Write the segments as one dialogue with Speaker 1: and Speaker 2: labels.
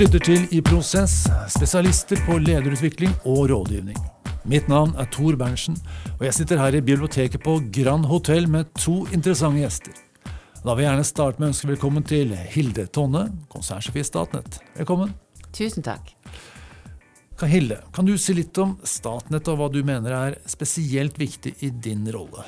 Speaker 1: lytter til I prosess, spesialister på lederutvikling og rådgivning. Mitt navn er Tor Berntsen, og jeg sitter her i biblioteket på Grand Hotell med to interessante gjester. Da vil jeg gjerne starte med å ønske velkommen til Hilde Tonne, konsernsjef i Statnett. Velkommen.
Speaker 2: Tusen takk.
Speaker 1: Kan Hilde, kan du si litt om Statnett og hva du mener er spesielt viktig i din rolle?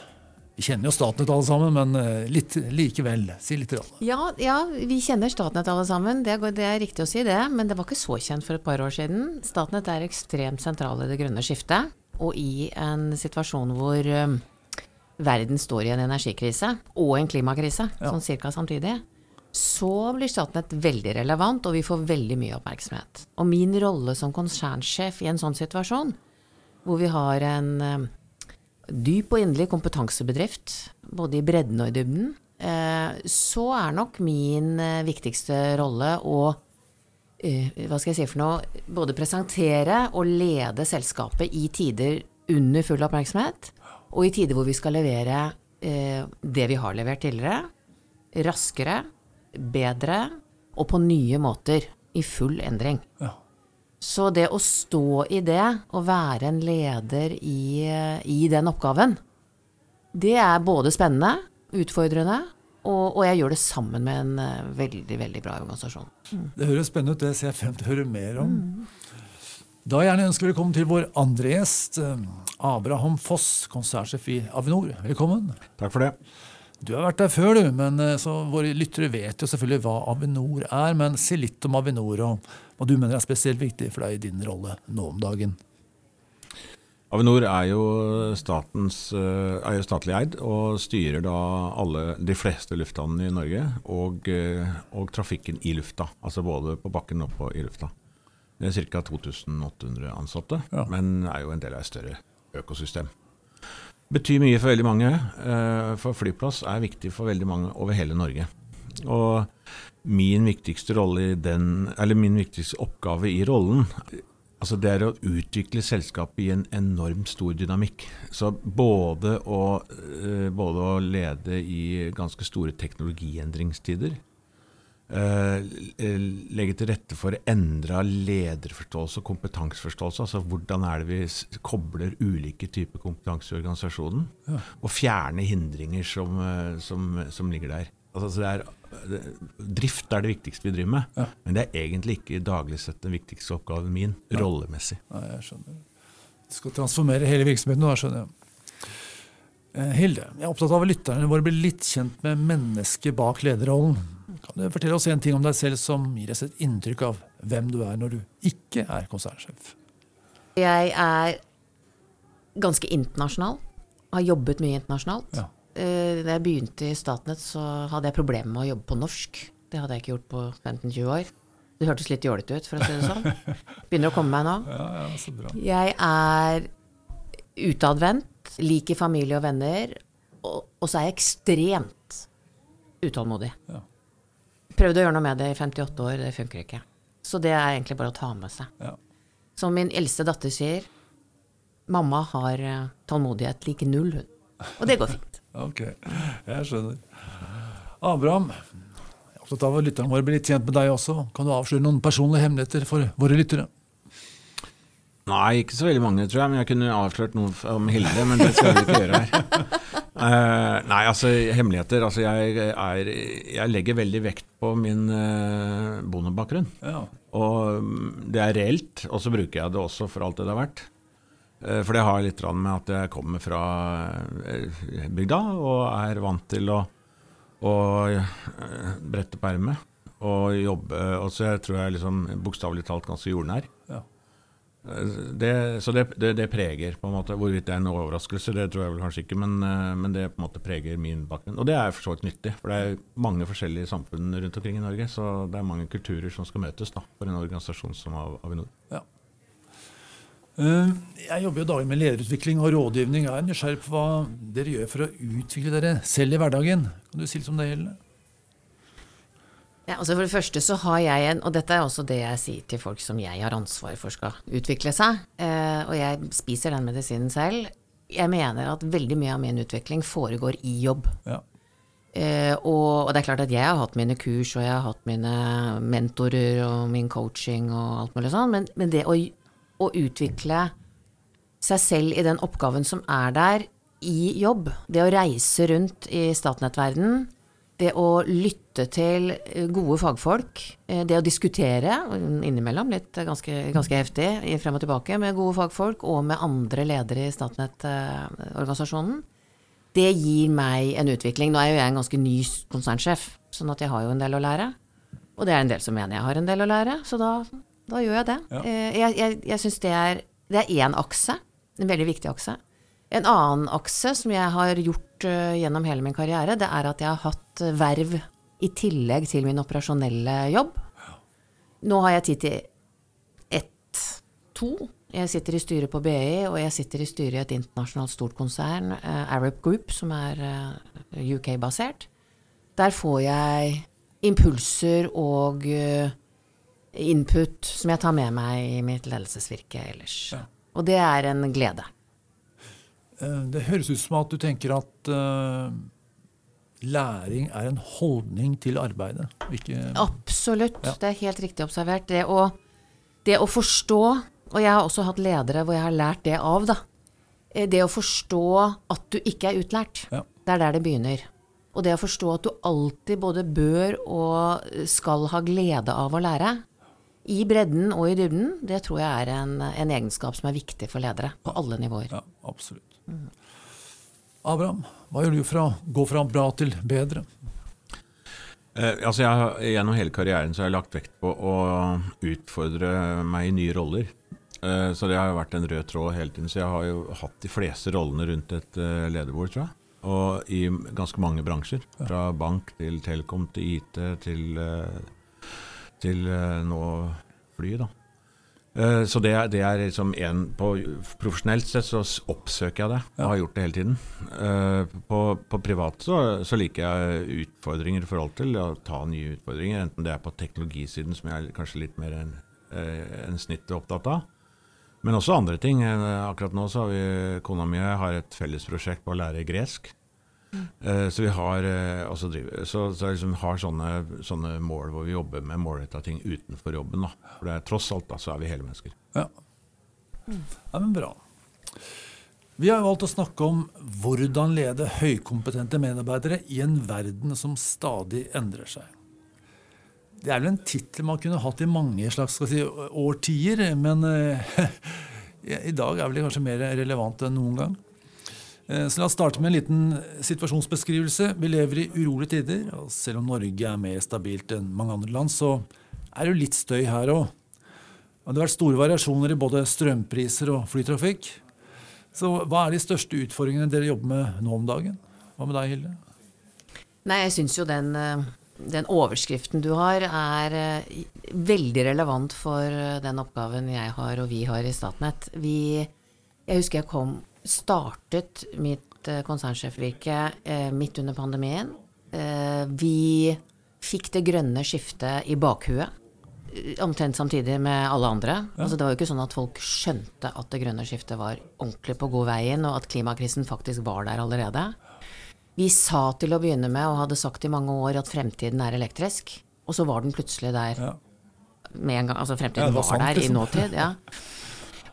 Speaker 1: Vi kjenner jo Statnett alle sammen, men eh, litt likevel. Si litt.
Speaker 2: Ja, ja, vi kjenner Statnett alle sammen, det er, det er, riktig å si det. Men det var ikke så kjent for et par år siden. Statnett er ekstremt sentral i det grønne skiftet. Og i en situasjon hvor um, verden står i en energikrise og en klimakrise, ja. sånn cirka samtidig, så blir Statnett veldig relevant, og vi får veldig mye oppmerksomhet. Og min rolle som konsernsjef i en sånn situasjon, hvor vi har en um, dyp og inderlig kompetansebedrift, både i bredden og i dybden, eh, så er nok min eh, viktigste rolle å eh, hva skal jeg si for noe, både presentere og lede selskapet i tider under full oppmerksomhet, og i tider hvor vi skal levere det vi har levert tidligere, raskere, bedre og på nye måter. I full endring. Ja. Så det å stå i det, og være en leder i, i den oppgaven, det er både spennende, utfordrende, og, og, jeg gjør det sammen med en uh, veldig veldig bra organisasjon.
Speaker 1: Mm. Det høres spennende ut, det ser jeg frem til å høre mer om. Mm. Da gjerne ønsker velkommen til vår andre gjest, eh, Abraham Foss, konsernsjef i Avinor. Velkommen.
Speaker 3: Takk for det.
Speaker 1: Du har vært der før, du, men eh, så våre lyttere vet jo selvfølgelig hva Avinor er. Men si litt om Avinor, og hva du mener er spesielt viktig for deg i din rolle nå om dagen.
Speaker 3: Avinor er jo, statens, eh, er jo statlig eid og styrer da alle, de fleste lufthavnene i Norge og, eh, og, trafikken i lufta. Altså både på bakken og på, i lufta. Det er ca. 2800 ansatte, ja. men er jo en del av et større økosystem betyr mye for veldig mange. Eh, for flyplass er viktig for veldig mange over hele Norge. Og min viktigste, den, eller min viktigste oppgave i rollen altså det er å utvikle selskapet i en enormt stor dynamikk. Så både å, eh, både å lede i ganske store teknologiendringstider, Uh, legge til rette for endra lederforståelse og kompetanseforståelse. Altså hvordan er det vi kobler ulike typer kompetanse i organisasjonen? Og fjerne hindringer som, uh, som, som ligger der. Altså, det er, drift er det viktigste vi driver med, ja. men det er egentlig ikke daglig sett den viktigste oppgaven min, ja. rollemessig.
Speaker 1: Ja, jeg skjønner. Du skal transformere hele virksomheten nå, skjønner jeg. Eh, Hilde, jeg er opptatt av at lytterne våre blir litt kjent med mennesket bak lederrollen. Kan du fortelle oss en ting om deg selv som gir oss et inntrykk av hvem du er når du ikke er konsernsjef?
Speaker 2: Jeg er ganske internasjonal. Har jobbet mye internasjonalt. Ja. Eh, da jeg begynte i Statnett, så hadde jeg problemer med å jobbe på norsk. Det hadde jeg ikke gjort på 15-20 år. Det hørtes litt jålete ut, for å si det sånn. Begynner å komme meg nå.
Speaker 1: Ja, ja, så bra.
Speaker 2: Jeg er utadvendt, liker familie og venner, og, og så er jeg ekstremt utålmodig. Ja. Prøvde å gjøre noe med det i 58 år, det funker ikke. Så det er egentlig bare å ta med seg. Ja. Som min eldste datter sier, mamma har eh, tålmodighet like null, hun. Og det går fint.
Speaker 1: Ok, jeg skjønner. Abraham, jeg er opptatt av at lytterne våre blir litt kjent med deg også. Kan du avsløre noen personlige hemmeligheter for våre lyttere?
Speaker 3: Nei, ikke så veldig mange, tror jeg. Men jeg kunne avslørt noe om Hilde, men det skal vi ikke gjøre her. Uh, nei, altså hemmeligheter. Altså, jeg, er, jeg, legger veldig vekt på min uh, bondebakgrunn. Ja. Og mm, det er reelt, og så bruker jeg det også for alt det det har vært. Uh, for det har litt med at jeg kommer fra bygda og er vant til å, å brette på ermet og jobbe. Og så jeg tror jeg er liksom bokstavelig talt ganske jordnær. Ja. Det, så det, det, det, preger på en måte, Hvorvidt det er en overraskelse, det tror jeg vel kanskje ikke, men, eh, men, det på en måte preger min bakgrunn. Og det er for så vidt nyttig, for det er mange forskjellige samfunn rundt omkring i Norge. Så det er mange kulturer som skal møtes da, for en organisasjon som Avinor. Ja.
Speaker 1: Eh, jeg jobber jo daglig med lederutvikling og rådgivning. Jeg er nysgjerrig på hva dere gjør for å utvikle dere selv i hverdagen. Kan du si litt om det? gjelder
Speaker 2: Ja, altså For det første så har jeg en, og dette er også det jeg sier til folk som jeg har ansvar for skal utvikle seg, eh, og jeg spiser den medisinen selv. Jeg mener at veldig mye av min utvikling foregår i jobb. Ja. Eh, og, og det er klart at jeg har hatt mine kurs, og jeg har hatt mine mentorer og min coaching og alt mulig sånn, men, men det å, å utvikle seg selv i den oppgaven som er der, i jobb, det å reise rundt i Statnett-verden, det å lytte til eh, gode fagfolk, eh, det å diskutere innimellom, litt ganske, ganske heftig frem og tilbake, med gode fagfolk og med andre ledere i Statnett-organisasjonen, det gir meg en utvikling. Nå er jo jeg en ganske ny konsernsjef, sånn at jeg har jo en del å lære. Og det er en del som mener jeg har en del å lære, så da, da gjør jeg det.
Speaker 1: Ja.
Speaker 2: Eh, Jeg, jeg, jeg syns det er Det er én akse, en veldig viktig akse. En annen akse som jeg har gjort eh, gjennom hele min karriere, det er at jeg har hatt verv i tillegg til min operasjonelle jobb. Nå har jeg tid til ett, to. Jeg sitter i styret på BI, og jeg sitter i styret i et internasjonalt stort konsern, eh, Arab Group, som er UK-basert. Der får jeg impulser og input som jeg tar med meg i mitt ledelsesvirke ellers.
Speaker 1: Ja.
Speaker 2: Og det er en glede.
Speaker 1: Eh, Det høres ut som at du tenker at uh, læring er en holdning til arbeidet. Ikke,
Speaker 2: Absolutt.
Speaker 1: Ja.
Speaker 2: Det er helt riktig observert. Det å, det å forstå, og jeg har også hatt ledere hvor jeg har lært det av, da. Eh, Det å forstå at du ikke er utlært.
Speaker 1: Ja.
Speaker 2: Det er der det begynner. Og det å forstå at du alltid både bør og skal ha glede av å lære, i bredden og i dybden, det tror jeg er en, en egenskap som er viktig for ledere på alle nivåer.
Speaker 1: Ja, absolutt. Abraham, hva gjør du for å gå fra bra til bedre?
Speaker 3: Eh, altså jeg Gjennom hele karrieren så har jeg lagt vekt på å utfordre meg i nye roller. Eh, så det har jo vært en rød tråd hele tiden. Så jeg har jo hatt de fleste rollene rundt et eh, lederbord, tror jeg. Og i ganske mange bransjer. Fra bank til telekom til IT til, eh, til eh, nå fly, da. Eh, Så det er, det er liksom en på Profesjonelt sett så oppsøker jeg det, og har gjort det hele tiden. Eh, På, på privat så, så liker jeg utfordringer i forhold til å ta nye utfordringer, enten det er på teknologisiden, som jeg er kanskje litt mer enn en snittet opptatt av. Men også andre ting. Akkurat nå så har vi, kona mi og jeg har et fellesprosjekt på å lære gresk. Eh, Så vi har, uh, også driver, så, så liksom har sånne, sånne mål hvor vi jobber med målretta ting utenfor jobben. Da. For det er tross alt da, så er vi hele mennesker.
Speaker 1: Ja. ja, men bra. Vi har valgt å snakke om hvordan lede høykompetente medarbeidere i en verden som stadig endrer seg. Det er vel en tittel man kunne hatt i mange slags si, årtier, men uh, i dag er vel det kanskje mer relevant enn noen gang. Eh, Så La oss starte med en liten situasjonsbeskrivelse. Vi lever i urolige tider. og Selv om Norge er mer stabilt enn mange andre land, så er det jo litt støy her òg. Det har vært store variasjoner i både strømpriser og flytrafikk. Så hva er de største utfordringene dere jobber med nå om dagen? Hva med deg, Hilde?
Speaker 2: Nei, jeg syns jo den, eh, den overskriften du har, er eh, veldig relevant for den oppgaven jeg har og vi har i Statnett. Jeg husker jeg kom, startet mitt eh, konsernsjefvirke eh, midt under pandemien. Eh, vi fikk det grønne skiftet i bakhuet. Omtrent samtidig med alle andre. Altså, det var jo ikke sånn at folk skjønte at det grønne skiftet var ordentlig på god vei inn, og at klimakrisen faktisk var der allerede. Vi sa til å begynne med, og hadde sagt i mange år, at fremtiden er elektrisk. Og så var den plutselig der
Speaker 1: Ja.
Speaker 2: med en gang. Altså fremtiden
Speaker 1: ja, var
Speaker 2: var,
Speaker 1: sant,
Speaker 2: der i
Speaker 1: liksom.
Speaker 2: nåtid. Ja.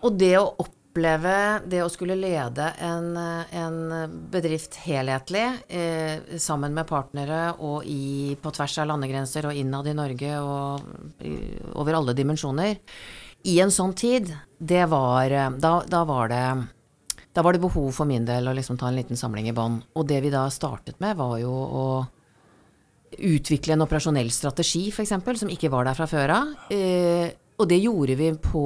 Speaker 2: Og det å oppleve det å skulle lede en, en bedrift helhetlig, eh, sammen med partnere og i, på tvers av landegrenser og innad i Norge og i, over alle dimensjoner, i en sånn tid, det var eh, Da, da var det da var det behov for min del å liksom ta en liten samling i bånn. Og det vi da startet med, var jo å utvikle en operasjonell strategi, f.eks., som ikke var der fra før av. Eh, og det gjorde vi på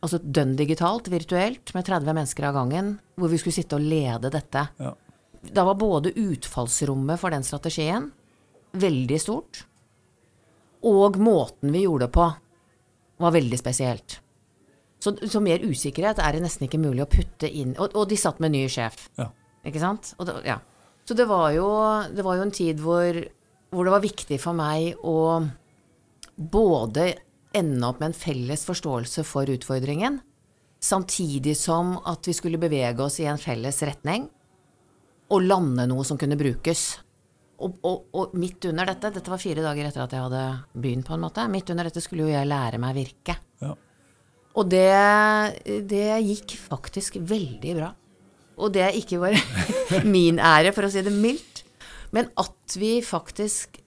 Speaker 2: altså dønn digitalt, virtuelt, med 30 mennesker av gangen, hvor vi skulle sitte og lede dette.
Speaker 1: Ja.
Speaker 2: Da var både utfallsrommet for den strategien veldig stort, og måten vi gjorde det på, var veldig spesielt. Så, så mer usikkerhet er det nesten ikke mulig å putte inn. Og, og de satt med ny sjef.
Speaker 1: Ja.
Speaker 2: Ikke sant? Og det, ja. Så det var, jo, det var jo en tid hvor, hvor det var viktig for meg å både ende opp med en felles forståelse for utfordringen, samtidig som at vi skulle bevege oss i en felles retning, og lande noe som kunne brukes. og, og, og midt under dette, dette var fire dager etter at jeg hadde begynt, på en måte, midt under dette skulle jo jeg lære meg virke.
Speaker 1: Ja.
Speaker 2: Og det, det gikk faktisk veldig bra. Og det er ikke bare min ære, for å si det mildt, men at vi faktisk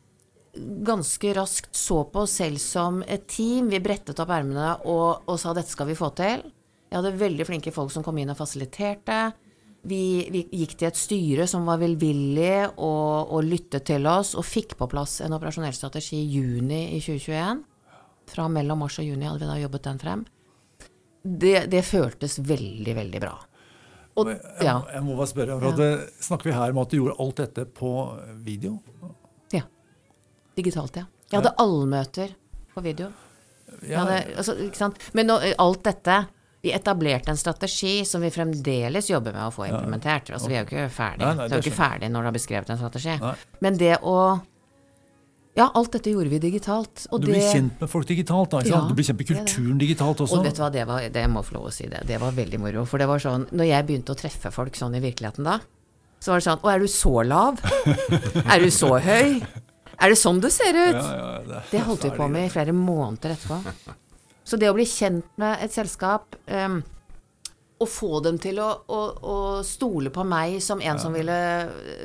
Speaker 2: ganske raskt så på oss selv som et team. Vi brettet opp ermene og, og sa dette skal vi få til. Jeg hadde veldig flinke folk som kom inn og fasiliterte. Vi, vi gikk til et styre som var velvillig og, og lyttet til oss, og fikk på plass en operasjonell strategi i juni i 2021. Fra mellom mars og juni hadde vi da jobbet den frem. Det, det føltes veldig, veldig bra. Og,
Speaker 1: Jeg, jeg må bare spørre, eh, Snakker vi her om at du gjorde alt dette på video?
Speaker 2: Digitalt, ja. Jeg hadde allmøter på video.
Speaker 1: Ja,
Speaker 2: hadde, altså? Men nå, alt dette Vi etablerte en strategi som vi fremdeles jobber med å få implementert. Altså, vi er jo ikke ferdig.
Speaker 1: Nei, nei,
Speaker 2: det er jo ikke ferdig når du har beskrevet en strategi.
Speaker 1: Nei.
Speaker 2: Men det å Ja, alt dette gjorde vi digitalt.
Speaker 1: Du
Speaker 2: det
Speaker 1: blir kjent med folk digitalt. da?
Speaker 2: Ja,
Speaker 1: du blir kjent med
Speaker 2: det det.
Speaker 1: kulturen digitalt også.
Speaker 2: Og vet du hva, det var, det må jeg få lov å si det. Det var veldig moro. For det var sånn, når jeg begynte å treffe folk sånn i virkeligheten da, så var det sånn Å, er du så lav? er du så høy? Er det sånn du ser ut?
Speaker 1: Ja, ja, det,
Speaker 2: Det holdt vi på med i flere måneder etterpå. Så det å bli kjent med et selskap um, og få dem til å, å, å stole på meg som en som ville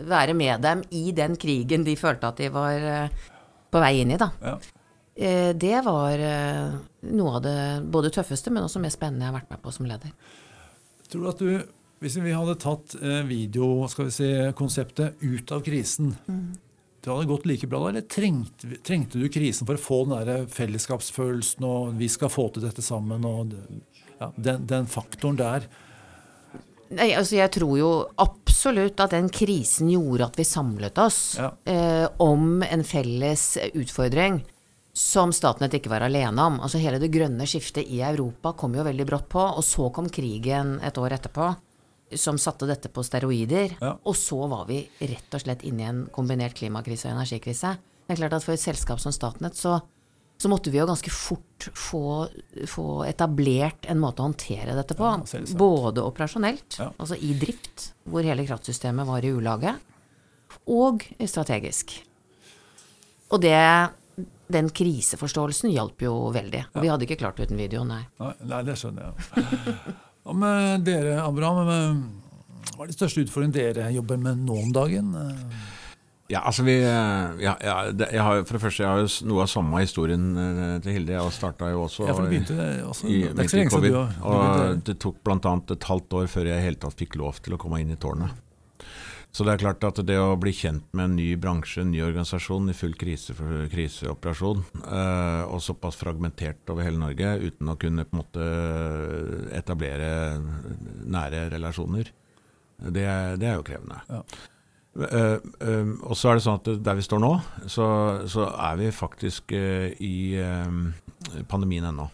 Speaker 2: være med dem i den krigen de følte at de var eh, på vei inn i, da.
Speaker 1: Ja.
Speaker 2: Eh, det var eh, noe av det både tøffeste, men også mest spennende jeg har vært med på som leder.
Speaker 1: Tror du at du, hvis vi hadde tatt eh, video, skal vi si, ut av krisen, det hadde gått like bra da, eller trengte, trengte du krisen for å få den der fellesskapsfølelsen og vi skal få til dette sammen og ja, den, den faktoren der?
Speaker 2: Nei, altså jeg tror jo absolutt at den krisen gjorde at vi samlet oss
Speaker 1: Ja.
Speaker 2: eh, om en felles utfordring som Statnett ikke var alene om. Altså hele det grønne skiftet i Europa kom jo veldig brått på, og så kom krigen et år etterpå som satte dette på steroider.
Speaker 1: Ja.
Speaker 2: Og så var vi rett og slett inne i en kombinert klimakrise og energikrise. Det er klart at for et selskap som Statnett så, så måtte vi jo ganske fort få, få etablert en måte å håndtere dette på.
Speaker 1: Ja,
Speaker 2: både operasjonelt,
Speaker 1: Ja.
Speaker 2: altså i drift, hvor hele kraftsystemet var i ulage, og strategisk. Og det, den kriseforståelsen hjalp jo veldig. Og vi hadde ikke klart det uten video, nei.
Speaker 1: Nei, nei det skjønner jeg. Med dere, Abraham? Hva er de største utfordringene dere jobber med nå om dagen?
Speaker 3: Ja, altså vi, eh, ja, ja, det, jeg har, For det første, jeg har jo noe av samme historien eh, til Hilde. Jeg starta jo også
Speaker 1: Ja, for
Speaker 3: i-
Speaker 1: begynte også.
Speaker 3: i,
Speaker 1: Det er ikke så lenge siden du, du
Speaker 3: Og det tok bl.a. et halvt år før jeg i hele tatt fikk lov til å komme inn i tårnet. Så det er klart at det å bli kjent med en ny bransje, en ny organisasjon i full krise, kriseoperasjon, eh, og såpass fragmentert over hele Norge uten å kunne på en måte etablere nære relasjoner, det, er- det er jo krevende.
Speaker 1: Ja.
Speaker 3: Uh, uh, og så er det sånn at der vi står nå, så, så er vi faktisk uh, i eh, pandemien ennå,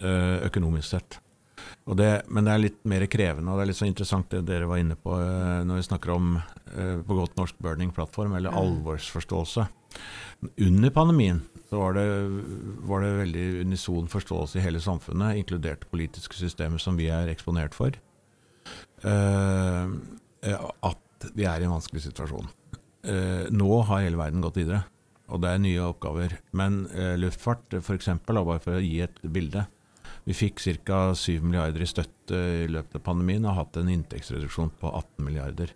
Speaker 3: eh, økonomisk sett. Det, men det er litt mer krevende, og det er litt så interessant det dere var inne på eh, når vi snakker om eh, på godt norsk burning-plattform, eller alvorsforståelse. Under pandemien så var det, var det veldig unison forståelse i hele samfunnet, inkludert politiske systemer som vi er eksponert for, eh, at vi er i en vanskelig situasjon. Eh, nå har hele verden gått videre, og det er nye oppgaver. Men luftfart, f.eks., bare for å gi et bilde. Vi fikk ca. 7 milliarder i støtte i løpet av pandemien og har hatt en inntektsreduksjon på 18 milliarder.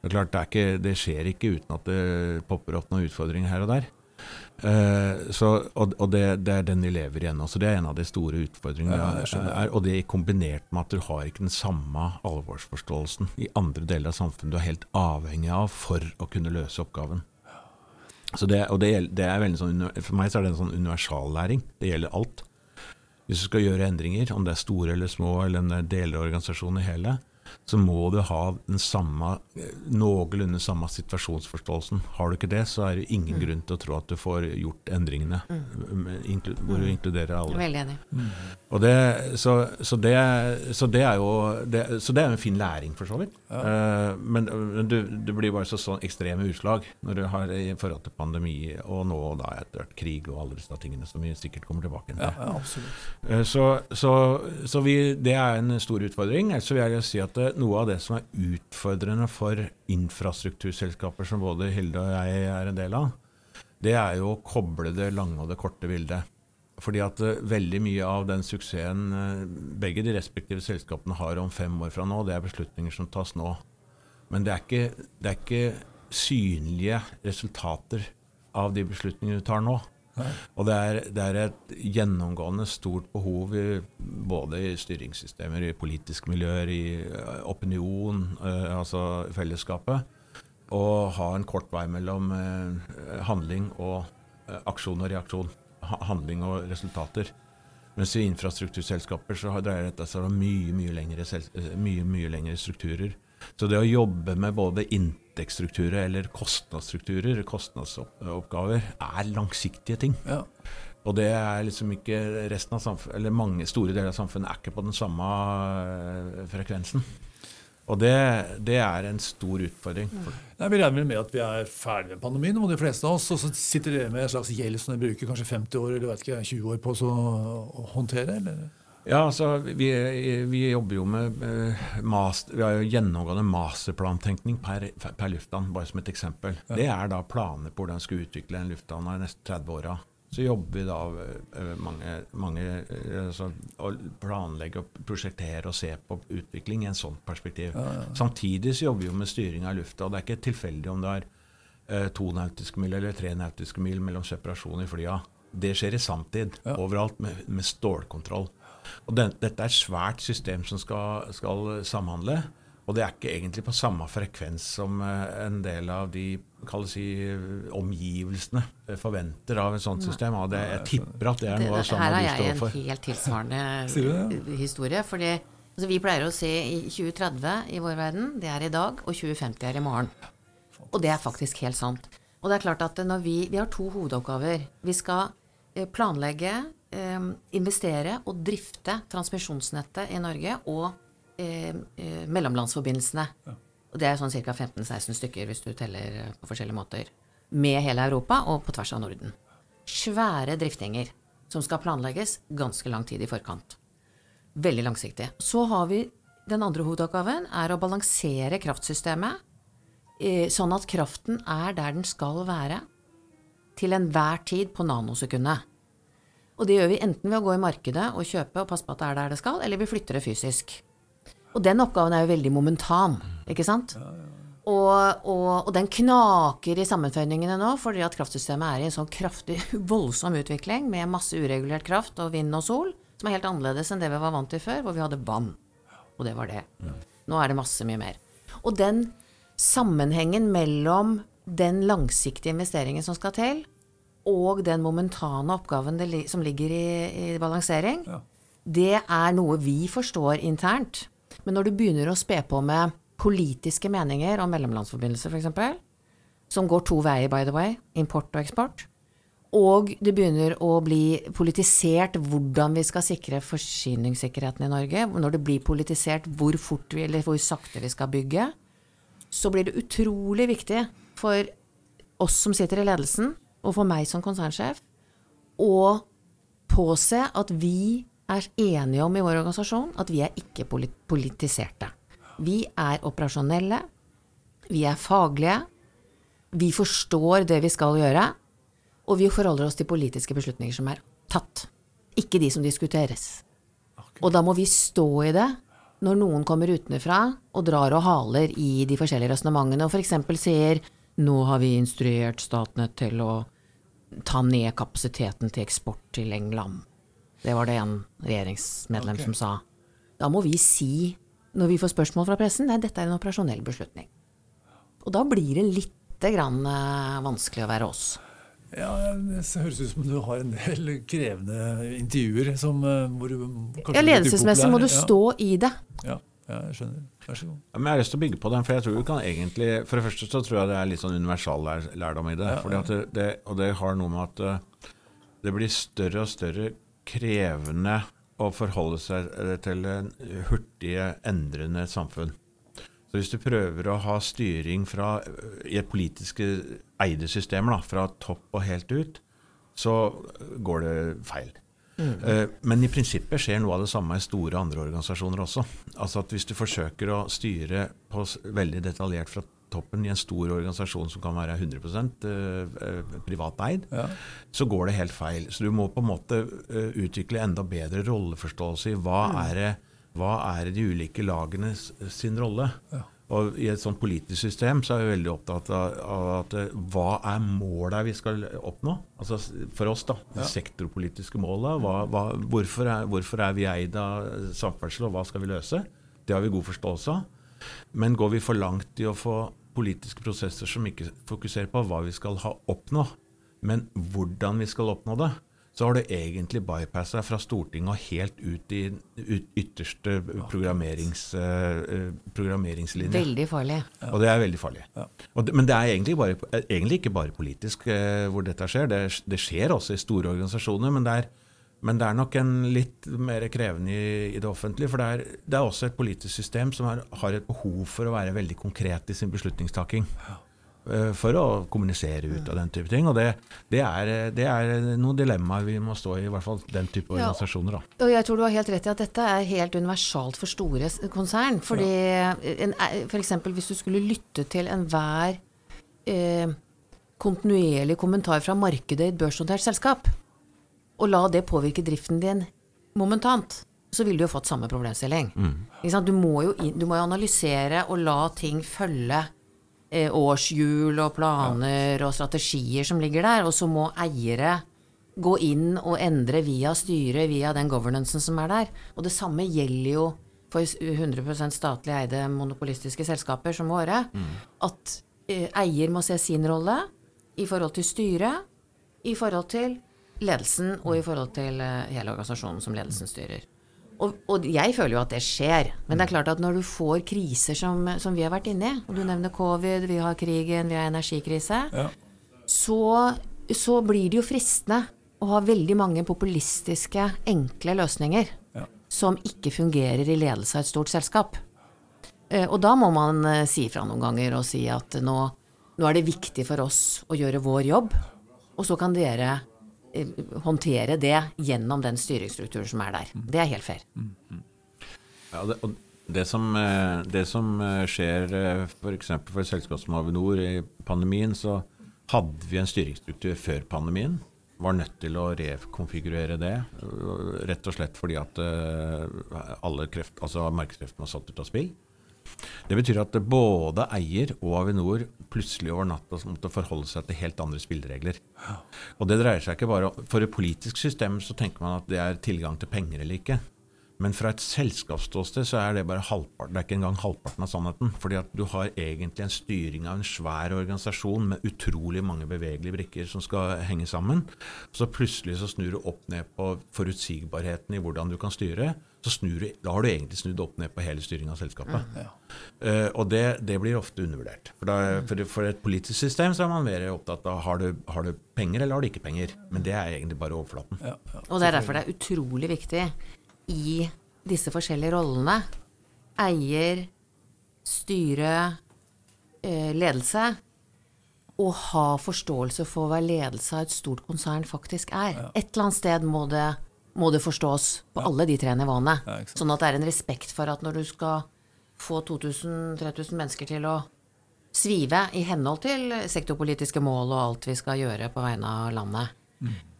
Speaker 3: Det er klart, det, er ikke, det skjer ikke uten at det popper opp noen utfordringer her og der. Uh, så, og og det, det er den vi lever igjen nå. Så det er en av de store utfordringene.
Speaker 1: Ja, det
Speaker 3: er, og det er kombinert med at du har ikke den samme alvorsforståelsen i andre deler av samfunnet du er helt avhengig av for å kunne løse oppgaven. Så det, og det, det er veldig sånn, For meg så er det en sånn universallæring. Det gjelder alt. Hvis du skal gjøre endringer, om det er store eller små, eller om det er deler av organisasjonen i hele, så må du ha den samme, eh, noenlunde samme situasjonsforståelsen. Har du ikke det, så er det ingen grunn til å tro at du får gjort endringene, med inklu- hvor du inkluderer alle.
Speaker 2: Veldig enig.
Speaker 3: Og det, så, så, det, så det er jo det, Så det er en fin læring, for så vidt. Eh, men men du, det blir bare så sånn ekstreme utslag når du har i forhold til pandemi og nå da etter hvert krig og alle disse tingene som vi sikkert kommer tilbake til.
Speaker 1: Ja, ja.
Speaker 3: Eh, Så, så, så vi, det er en stor utfordring. Altså så vil jeg si at at noe av det som er utfordrende for infrastrukturselskaper som både Hilde og jeg er en del av, det er jo å koble det lange og det korte bildet. Fordi at uh, veldig mye av den suksessen uh, begge de respektive selskapene har om fem år fra nå, det er beslutninger som tas nå. Men det er ikke, det er ikke synlige resultater av de beslutningene du tar nå. Og det er, det er, et gjennomgående stort behov i, både i styringssystemer, i politiske miljøer, i opinion, opinion, altså fellesskapet, å ha en kort vei mellom handling og aksjon og reaksjon handling og resultater. Mens i infrastrukturselskaper så dreier dette seg om mye, mye lengre, mye, mye lengre strukturer. Så det å jobbe med både inntektsstrukturer eller kostnadsstrukturer, kostnadsoppgaver, er langsiktige ting. Ja. Og det er liksom ikke resten av samfunnet, eller mange store deler av samfunnet er ikke på den samme eh, frekvensen. Og det, det, er en stor utfordring.
Speaker 1: Ja, vi regner med at vi er ferdig med pandemien, og de fleste av oss. Og så sitter dere med en slags gjeld som dere bruker kanskje 50 år eller ikke, 20 år på å håndtere? eller?
Speaker 3: Ja, altså, vi, vi, jobber jo med master, Vi har jo gjennomgående masterplantenkning per, per lufthavn, bare som et eksempel. Ja. Det er da planer på hvordan vi skal utvikle en lufthavn de neste 30 åra. Så jobber vi da eh, mange, mange eh, altså, å planlegge og prosjektere og se på utvikling i en sånt perspektiv. Ja, ja. Samtidig så jobber vi jo med styring av lufta. og Det er ikke tilfeldig om det er eh, to nautiske mil eller tre nautiske mil mellom separasjon i flya. Det skjer i sanntid overalt med, med, stålkontroll. Og den, Dette er et svært system som skal, skal samhandle. Og det er ikke egentlig på samme frekvens som eh, en del av de si, omgivelsene forventer av et sånt system. Og det, jeg tipper at det er noe av samme
Speaker 2: du står for. Her har jeg en helt tilsvarende historie. fordi altså, Vi pleier å se i 2030 i vår verden, det er i dag, og 2050 er i morgen. Og det er faktisk helt sant. Og det er klart at når vi, vi har to hovedoppgaver. Vi skal eh, planlegge, eh, investere og drifte transmisjonsnettet i Norge og eh, eh, mellomlandsforbindelsene. Ja. Og det er sånn ca. 15-16 stykker hvis du teller eh, på forskjellige måter. Med hele Europa og på tvers av Norden. Svære driftinger som skal planlegges ganske lang tid i forkant. Veldig langsiktig. Så har vi den andre hovedoppgaven, er å balansere kraftsystemet eh, sånn at kraften er der den skal være til enhver tid på nanosekundet. Og det gjør vi enten ved å gå i markedet og kjøpe og passe på at det er der det skal, eller vi flytter det fysisk. Og den oppgaven er jo veldig momentan, ikke sant? Og, og, og, den knaker i sammenføyningene nå, fordi at kraftsystemet er i en sånn kraftig, voldsom utvikling med masse uregulert kraft og vind og sol, som er helt annerledes enn det vi var vant til før, hvor vi hadde vann. Og det var det. Nå er det masse mye mer. Og den sammenhengen mellom den langsiktige investeringen som skal til, og den momentane oppgaven som ligger i, i balansering, ja. det er noe vi forstår internt. Men når du begynner å spe på med politiske meninger om mellomlandsforbindelser, f.eks., som går to veier, by the way, import og eksport, og det begynner å bli politisert hvordan vi skal sikre forsyningssikkerheten i Norge, når det blir politisert hvor fort vi, eller hvor sakte vi skal bygge, så blir det utrolig viktig for oss som sitter i ledelsen, og for meg som konsernsjef, å påse at vi er enige om i vår organisasjon at vi er ikke politiserte. Vi er operasjonelle, vi er faglige, vi forstår det vi skal gjøre, og vi forholder oss til politiske beslutninger som er tatt, ikke de som diskuteres. Og da må vi stå i det når noen kommer utenfra og drar og haler i de forskjellige resonnementene og f.eks. sier nå har vi instruert Statnett til å ta ned kapasiteten til eksport til England. Det var det en regjeringsmedlem okay. som sa. Da må vi si, når vi får spørsmål fra pressen, nei, dette er en operasjonell beslutning. Og da blir det lite grann uh, vanskelig å være oss.
Speaker 1: Ja, Det høres ut som du har en del krevende intervjuer. Som, uh, hvor
Speaker 2: du Ja, Ledelsesmessig må du stå ja. i det.
Speaker 1: Ja, ja, jeg skjønner. Vær så god.
Speaker 3: Ja, men jeg har lyst til å bygge på den, for jeg tror du kan egentlig For det første så tror jeg det er litt sånn universal lærdom i det. Ja, det, det, og det har noe med at uh, det blir større og større krevende å forholde seg eh, til en hurtig endrende samfunn. Så hvis du prøver å ha styring fra, i et politisk eide system, da, fra topp og helt ut, så går det feil. Eh, Men i prinsippet skjer noe av det samme i store andre organisasjoner også. Altså at Hvis du forsøker å styre på veldig detaljert fra toppen i en stor organisasjon som kan være 100 eh, eh, privateid,
Speaker 1: Ja.
Speaker 3: så går det helt feil. Så du må på en måte utvikle enda bedre rolleforståelse i hva, er, det, hva er de ulike lagene sin rolle.
Speaker 1: Ja.
Speaker 3: Og I et sånt politisk system så er vi veldig opptatt av, av at eh, hva er målet vi skal oppnå? Altså For oss, da. De sektorpolitiske måla. Hvorfor, hvorfor er vi eid av samferdsel, og hva skal vi løse? Det har vi god forståelse av. Men går vi for langt i å få politiske prosesser som ikke fokuserer på hva vi skal ha oppnå, men hvordan vi skal oppnå det, så har det egentlig bypassa fra Stortinget og helt ut i ytterste programmerings, eh, programmeringslinje.
Speaker 2: Veldig farlig.
Speaker 3: Og det er veldig farlig.
Speaker 1: Ja.
Speaker 3: Og det, men det er egentlig, bare, egentlig ikke bare politisk eh, hvor dette skjer. Det, det skjer også i store organisasjoner, men det er, men det er nok en litt mer krevende i, i det offentlige. For det er, det er også et politisk system som er, har et behov for å være veldig konkret i sin beslutningstaking. eh, For å kommunisere ut av den type ting. Og det, det, er, det er noen dilemmaer vi må stå i, i hvert fall den type
Speaker 2: Ja.
Speaker 3: organisasjoner. da.
Speaker 2: Og jeg tror du har helt rett i at dette er helt universalt for store konsern. Fordi en, for eksempel hvis du skulle lytte til enhver eh, kontinuerlig kommentar fra markedet i et børsnotert selskap, og la det påvirke driften din momentant, så ville du jo fått samme problemstilling. Mm. Du, må jo du må jo analysere og la ting følge eh, årshjul og planer og strategier som ligger der, og så må eiere gå inn og endre via styret, via den governancen som er der. Og det samme gjelder jo for 100% statlig eide monopolistiske selskaper som våre. At eh, eier må se sin rolle i forhold til styret, i forhold til ledelsen og i forhold til eh, hele organisasjonen som ledelsen styrer. Og, og jeg føler jo at det skjer. Men det er klart at når du får kriser som, som vi har vært inne i, og du nevner covid, vi har krigen, vi har energikrise,
Speaker 1: Ja.
Speaker 2: så, så blir det jo fristende å ha veldig mange populistiske, enkle løsninger
Speaker 1: Ja.
Speaker 2: som ikke fungerer i ledelse av et stort selskap. Eh, Og da må man eh, si fra noen ganger og si at nå, nå er det viktig for oss å gjøre vår jobb, og så kan dere håndtere det gjennom den styringsstrukturen som er der. Det er helt fair.
Speaker 3: Ja, det, og det som, eh, det som eh, skjer f.eks. For, eksempel for selskap som Avinor i pandemien, så hadde vi en styringsstruktur før pandemien. Var nødt til å rekonfigurere det, rett og slett fordi at alle kreft, altså markedskreftene var satt ut av spill. Det betyr at både eier og Avinor plutselig over natta måtte forholde seg til helt andre spilleregler. Og det dreier seg ikke bare For et politisk system så tenker man at det er tilgang til penger eller ikke. Men fra et selskapsståsted så er det bare halvparten, det er ikke engang halvparten av sannheten. Fordi at du har egentlig en styring av en svær organisasjon med utrolig mange bevegelige brikker som skal henge sammen. Så plutselig så snur du opp ned på forutsigbarheten i hvordan du kan styre. Så snur du, da har du egentlig snudd opp ned på hele styringen av selskapet.
Speaker 1: Ja.
Speaker 3: uh, og det, det blir ofte undervurdert. For, da, for, for et politisk system så er man mer opptatt av har du, har du penger eller har du ikke penger. Men det er egentlig bare overflaten.
Speaker 1: Ja, ja.
Speaker 2: Og det er derfor det er utrolig viktig i disse forskjellige rollene, eier, styre, eh, ledelse, å ha forståelse for hva ledelse av et stort konsern faktisk er. Et eller annet sted må det, må det forstås på alle de tre nivåene.
Speaker 1: Ja,
Speaker 2: sånn at det er en respekt for at når du skal få 2000-3000 mennesker til å svive i henhold til sektorpolitiske mål og alt vi skal gjøre på vegne av landet,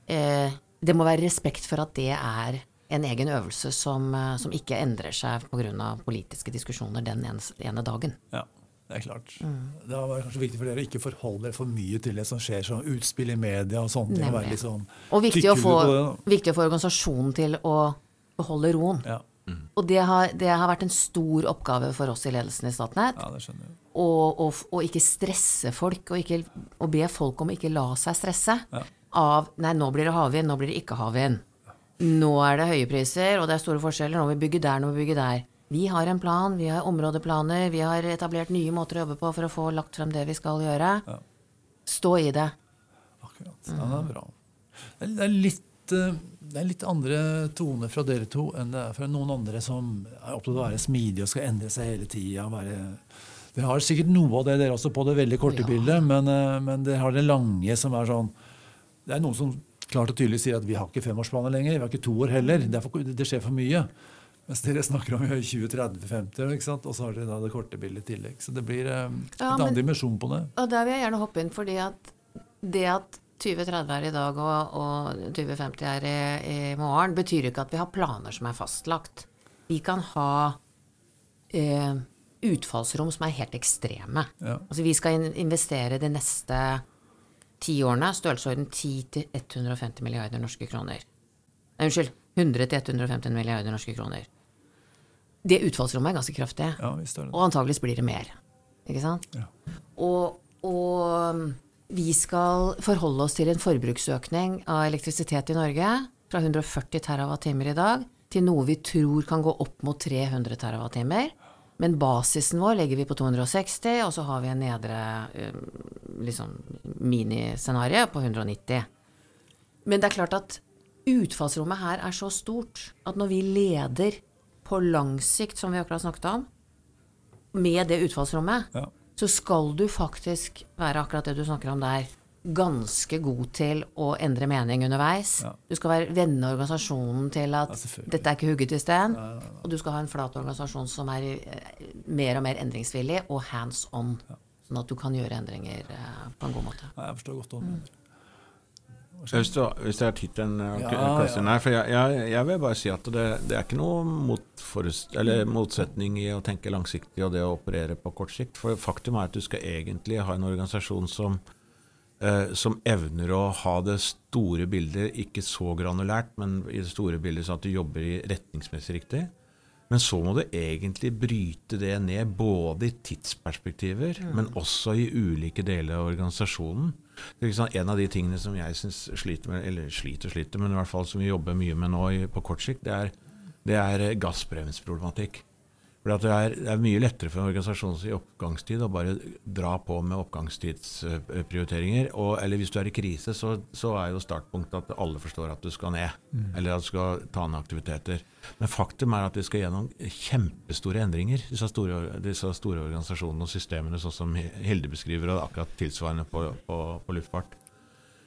Speaker 2: eh, det må være respekt for at det er en egen øvelse som, eh, som ikke endrer seg pga. politiske diskusjoner den ene, ene dagen.
Speaker 1: Ja, det er klart. Det har vært kanskje viktig for dere å ikke forholde dere for mye til det som skjer, som utspill i media og sånne ting. og være litt sånn
Speaker 2: Og viktig å, få, viktig å få organisasjonen til å beholde roen.
Speaker 1: Ja,
Speaker 2: Og det har, det har vært en stor oppgave for oss i ledelsen i Statnett.
Speaker 1: ja, det skjønner jeg.
Speaker 2: og, og, og ikke stresse folk, og, ikke, og be folk om å ikke la seg stresse
Speaker 1: Ja.
Speaker 2: av Nei, nå blir det havvind, nå blir det ikke havvind. Nå er det høye priser, og det er store forskjeller. Nå må vi bygge der, nå må vi bygge der. Vi har en plan, vi har områdeplaner, vi har etablert nye måter å jobbe på for å få lagt frem det vi skal gjøre.
Speaker 1: Ja.
Speaker 2: Stå i det.
Speaker 1: Akkurat. Ja, det er bra. Det er, litt eh, det er litt andre toner fra dere to enn det er fra noen andre som er opptatt av å være smidige og skal endre seg hele tida. Dere har sikkert noe av det dere også på det veldig korte
Speaker 2: Ja.
Speaker 1: bildet, men, eh, men dere har det lange som er sånn Det er noen som klart og tydelig sier at vi har ikke femårsplaner lenger. Vi har ikke to år heller. Det, for, det skjer for mye. Mens dere snakker om 20-30-50, og så har dere da det korte bildet i tillegg. Så det blir um,
Speaker 2: Ja,
Speaker 1: en annen
Speaker 2: men-
Speaker 1: dimensjon på det.
Speaker 2: Og der vil jeg gjerne hoppe inn, fordi at det at 2030 er i dag og, og 2050 er i, i morgen, betyr ikke at vi har planer som er fastlagt. Vi kan ha eh, utfallsrom som er helt ekstreme.
Speaker 1: Ja.
Speaker 2: Altså vi skal in investere de neste ti årene, størrelsesorden 10-150 milliarder norske kroner. Nei, unnskyld, 100-150 milliarder norske kroner. Det utfallsrommet er ganske kraftig.
Speaker 1: Ja, visst er det
Speaker 2: Og antageligvis blir det mer. Ikke sant?
Speaker 1: Ja.
Speaker 2: Og, og vi skal forholde oss til en forbruksøkning av elektrisitet i Norge fra 140 TWh i dag til noe vi tror kan gå opp mot 300 TWh. Men basisen vår legger vi på 260, og så har vi en nedre um, liksom, miniscenario på 190. Men det er klart at utfallsrommet her er så stort at når vi leder på lang sikt, som vi akkurat snakket om, med det utfallsrommet,
Speaker 1: Ja.
Speaker 2: så skal du faktisk være akkurat det du snakker om der, ganske god til å endre mening underveis.
Speaker 1: Ja.
Speaker 2: Du skal være venne organisasjonen til at
Speaker 1: Ja,
Speaker 2: dette er ikke hugget i sten. Og du skal ha en flat organisasjon som er eh, mer og mer endringsvillig og hands on. Sånn at du kan gjøre endringer eh, på en god måte.
Speaker 1: Jeg forstår godt hva du mener.
Speaker 3: Hvis, du, hvis jeg er tid til en uh,
Speaker 1: Ja, ja.
Speaker 3: for jeg, jeg, jeg vil bare si at det, det er ikke noe motsetning i å tenke langsiktig og det å operere på kort sikt. For faktum er at du skal egentlig ha en organisasjon som, eh, som evner å ha det store bildet, ikke så granulært, men i det store bildet sånn at du jobber i retningsmessig riktig. Men så må du egentlig bryte det ned, både i tidsperspektiver, men også i ulike deler av organisasjonen. Sant, En av de tingene som jeg synes sliter med, eller sliter sliter, men i hvert fall som vi jobber mye med nå på kort sikt, det er, det er eh, gassbremsproblematikk. For det det er mye lettere for en organisasjon i oppgangstid å bare dra på med oppgangstidsprioriteringer. Og, eller hvis du er i krise, så, så er jo startpunktet at alle forstår at du skal ned. Eller at du skal ta ned aktiviteter. Men faktum er at vi skal gjennom kjempestore endringer, disse store, disse store organisasjonene og systemene, sånn som Hilde beskriver, og akkurat tilsvarende på, på, på luftfart.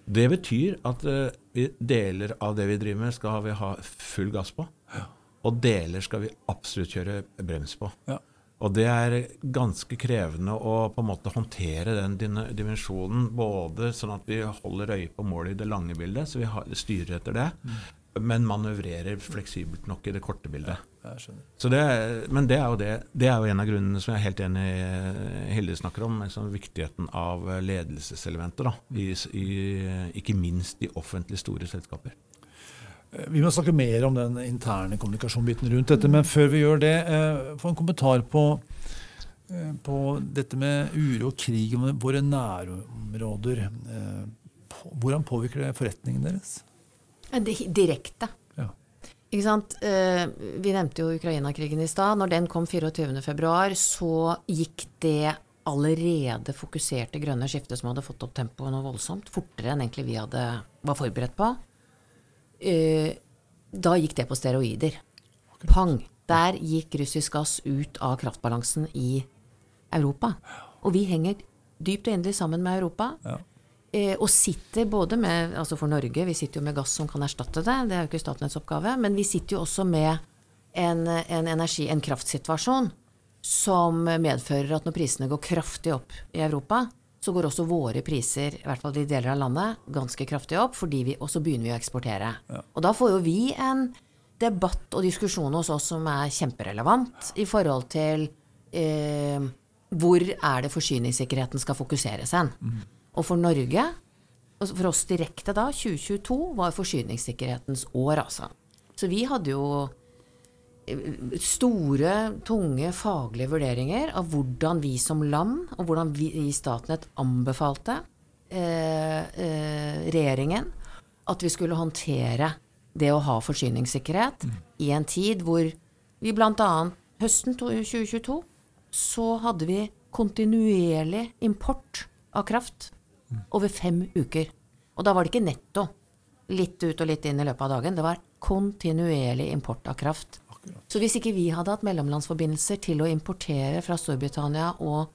Speaker 3: Det betyr at uh, vi, deler av det vi driver med, skal vi ha full gass på. Og deler skal vi absolutt kjøre brems på.
Speaker 1: Ja.
Speaker 3: Og det er ganske krevende å på en måte håndtere den dimensjonen, både sånn at vi holder øye på målet i det lange bildet, så vi har, styrer etter det, men manøvrerer fleksibelt nok i det korte bildet.
Speaker 1: Ja.
Speaker 3: Så det, er- men det er, jo det, det er jo en av grunnene som jeg er helt enig i Hilde snakker om, liksom viktigheten av ledelseselementer. Da, i, i, ikke minst i offentlig store selskaper.
Speaker 1: Eh, Vi må snakke mer om den interne kommunikasjonsbiten rundt dette, men før vi gjør det, eh, få en kommentar på, eh, på dette med uro og krig om våre nærområder. Hvordan påvirker det forretningen deres?
Speaker 2: Direkte.
Speaker 1: Ja.
Speaker 2: Ikke sant? Vi nevnte jo Ukraina-krigen i stad. Når den kom 24.2, så gikk det allerede fokuserte grønne skiftet som hadde fått opp tempoet noe voldsomt, fortere enn egentlig vi hadde, var forberedt på. Eh, Da gikk det på steroider. Pang! Der gikk russisk gass ut av kraftbalansen i Europa. Og vi henger dypt og endelig sammen med Europa.
Speaker 1: Ja.
Speaker 2: Eh, og sitter både med Altså for Norge, vi sitter jo med gass som kan erstatte det, det er jo ikke Statnetts oppgave, men vi sitter jo også med en, en energi, en kraftsituasjon som medfører at når prisene går kraftig opp i Europa, så går også våre priser, i hvert fall i deler av landet, ganske kraftig opp, fordi vi, og så begynner vi å eksportere. Og da får jo vi en debatt og diskusjon hos oss som er kjemperelevant i forhold til eh, hvor er det forsyningssikkerheten skal fokuseres hen. Og for Norge, og for oss direkte da, 2022 var forsyningssikkerhetens år, altså. Så vi hadde jo store, tunge faglige vurderinger av hvordan vi som land, og hvordan vi i Statnett anbefalte eh, eh, regjeringen at vi skulle håndtere det å ha forsyningssikkerhet i en tid hvor vi bl.a. høsten 2022 så hadde vi kontinuerlig import av kraft over fem uker. Og da var det ikke netto. Litt ut og litt inn i løpet av dagen. Det var kontinuerlig import av kraft. Så hvis ikke vi hadde hatt mellomlandsforbindelser til å importere fra Storbritannia og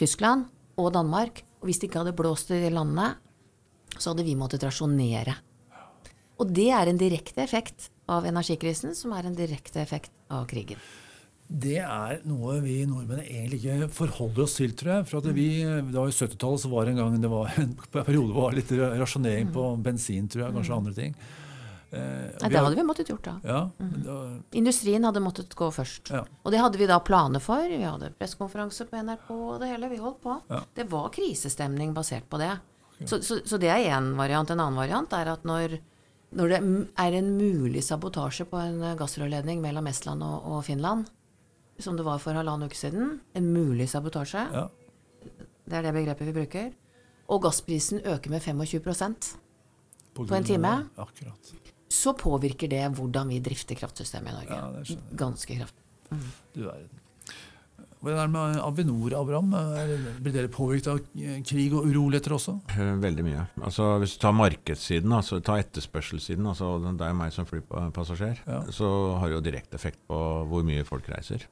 Speaker 2: Tyskland og Danmark, og hvis det ikke hadde blåst i de landene, så hadde vi måttet rasjonere. Og det er en direkte effekt av energikrisen, som er en direkte effekt av krigen.
Speaker 1: Det er noe vi nordmenn egentlig ikke forholder oss til, tror jeg. For at vi, var jo 70-tallet så var det en gang det var en periode hvor det var litt rasjonering på bensin, tror jeg, kanskje andre ting.
Speaker 2: Eh, Nei, det hadde vi måttet gjort da.
Speaker 1: Ja,
Speaker 2: da Industrien hadde måttet gå først.
Speaker 1: Ja.
Speaker 2: Og det hadde vi da planer for. Vi hadde pressekonferanse på NRK og det hele. Vi holdt på.
Speaker 1: Ja.
Speaker 2: Det var krisestemning basert på det. Så, så, så det er én variant. En annen variant er at når, når det er en mulig sabotasje på en gassrørledning mellom Estland og, og Finland, som det var for halvannen uke siden. En mulig sabotasje.
Speaker 1: Ja.
Speaker 2: Det er det begrepet vi bruker. Og gassprisen øker med 25
Speaker 1: på,
Speaker 2: på en time.
Speaker 1: Akkurat.
Speaker 2: Så påvirker det hvordan vi drifter kraftsystemet i Norge.
Speaker 1: Ja, det.
Speaker 2: Ganske kraftig. Mm.
Speaker 1: Du verden. Hvordan er det med Avinor, Abraham? Blir dere påvirket av krig og uroligheter også?
Speaker 3: Veldig mye. Altså, hvis du tar markedssiden, altså, ta etterspørselssiden, altså, det er meg som flypassasjer,
Speaker 1: Ja.
Speaker 3: så har det jo direkte effekt på hvor mye folk reiser.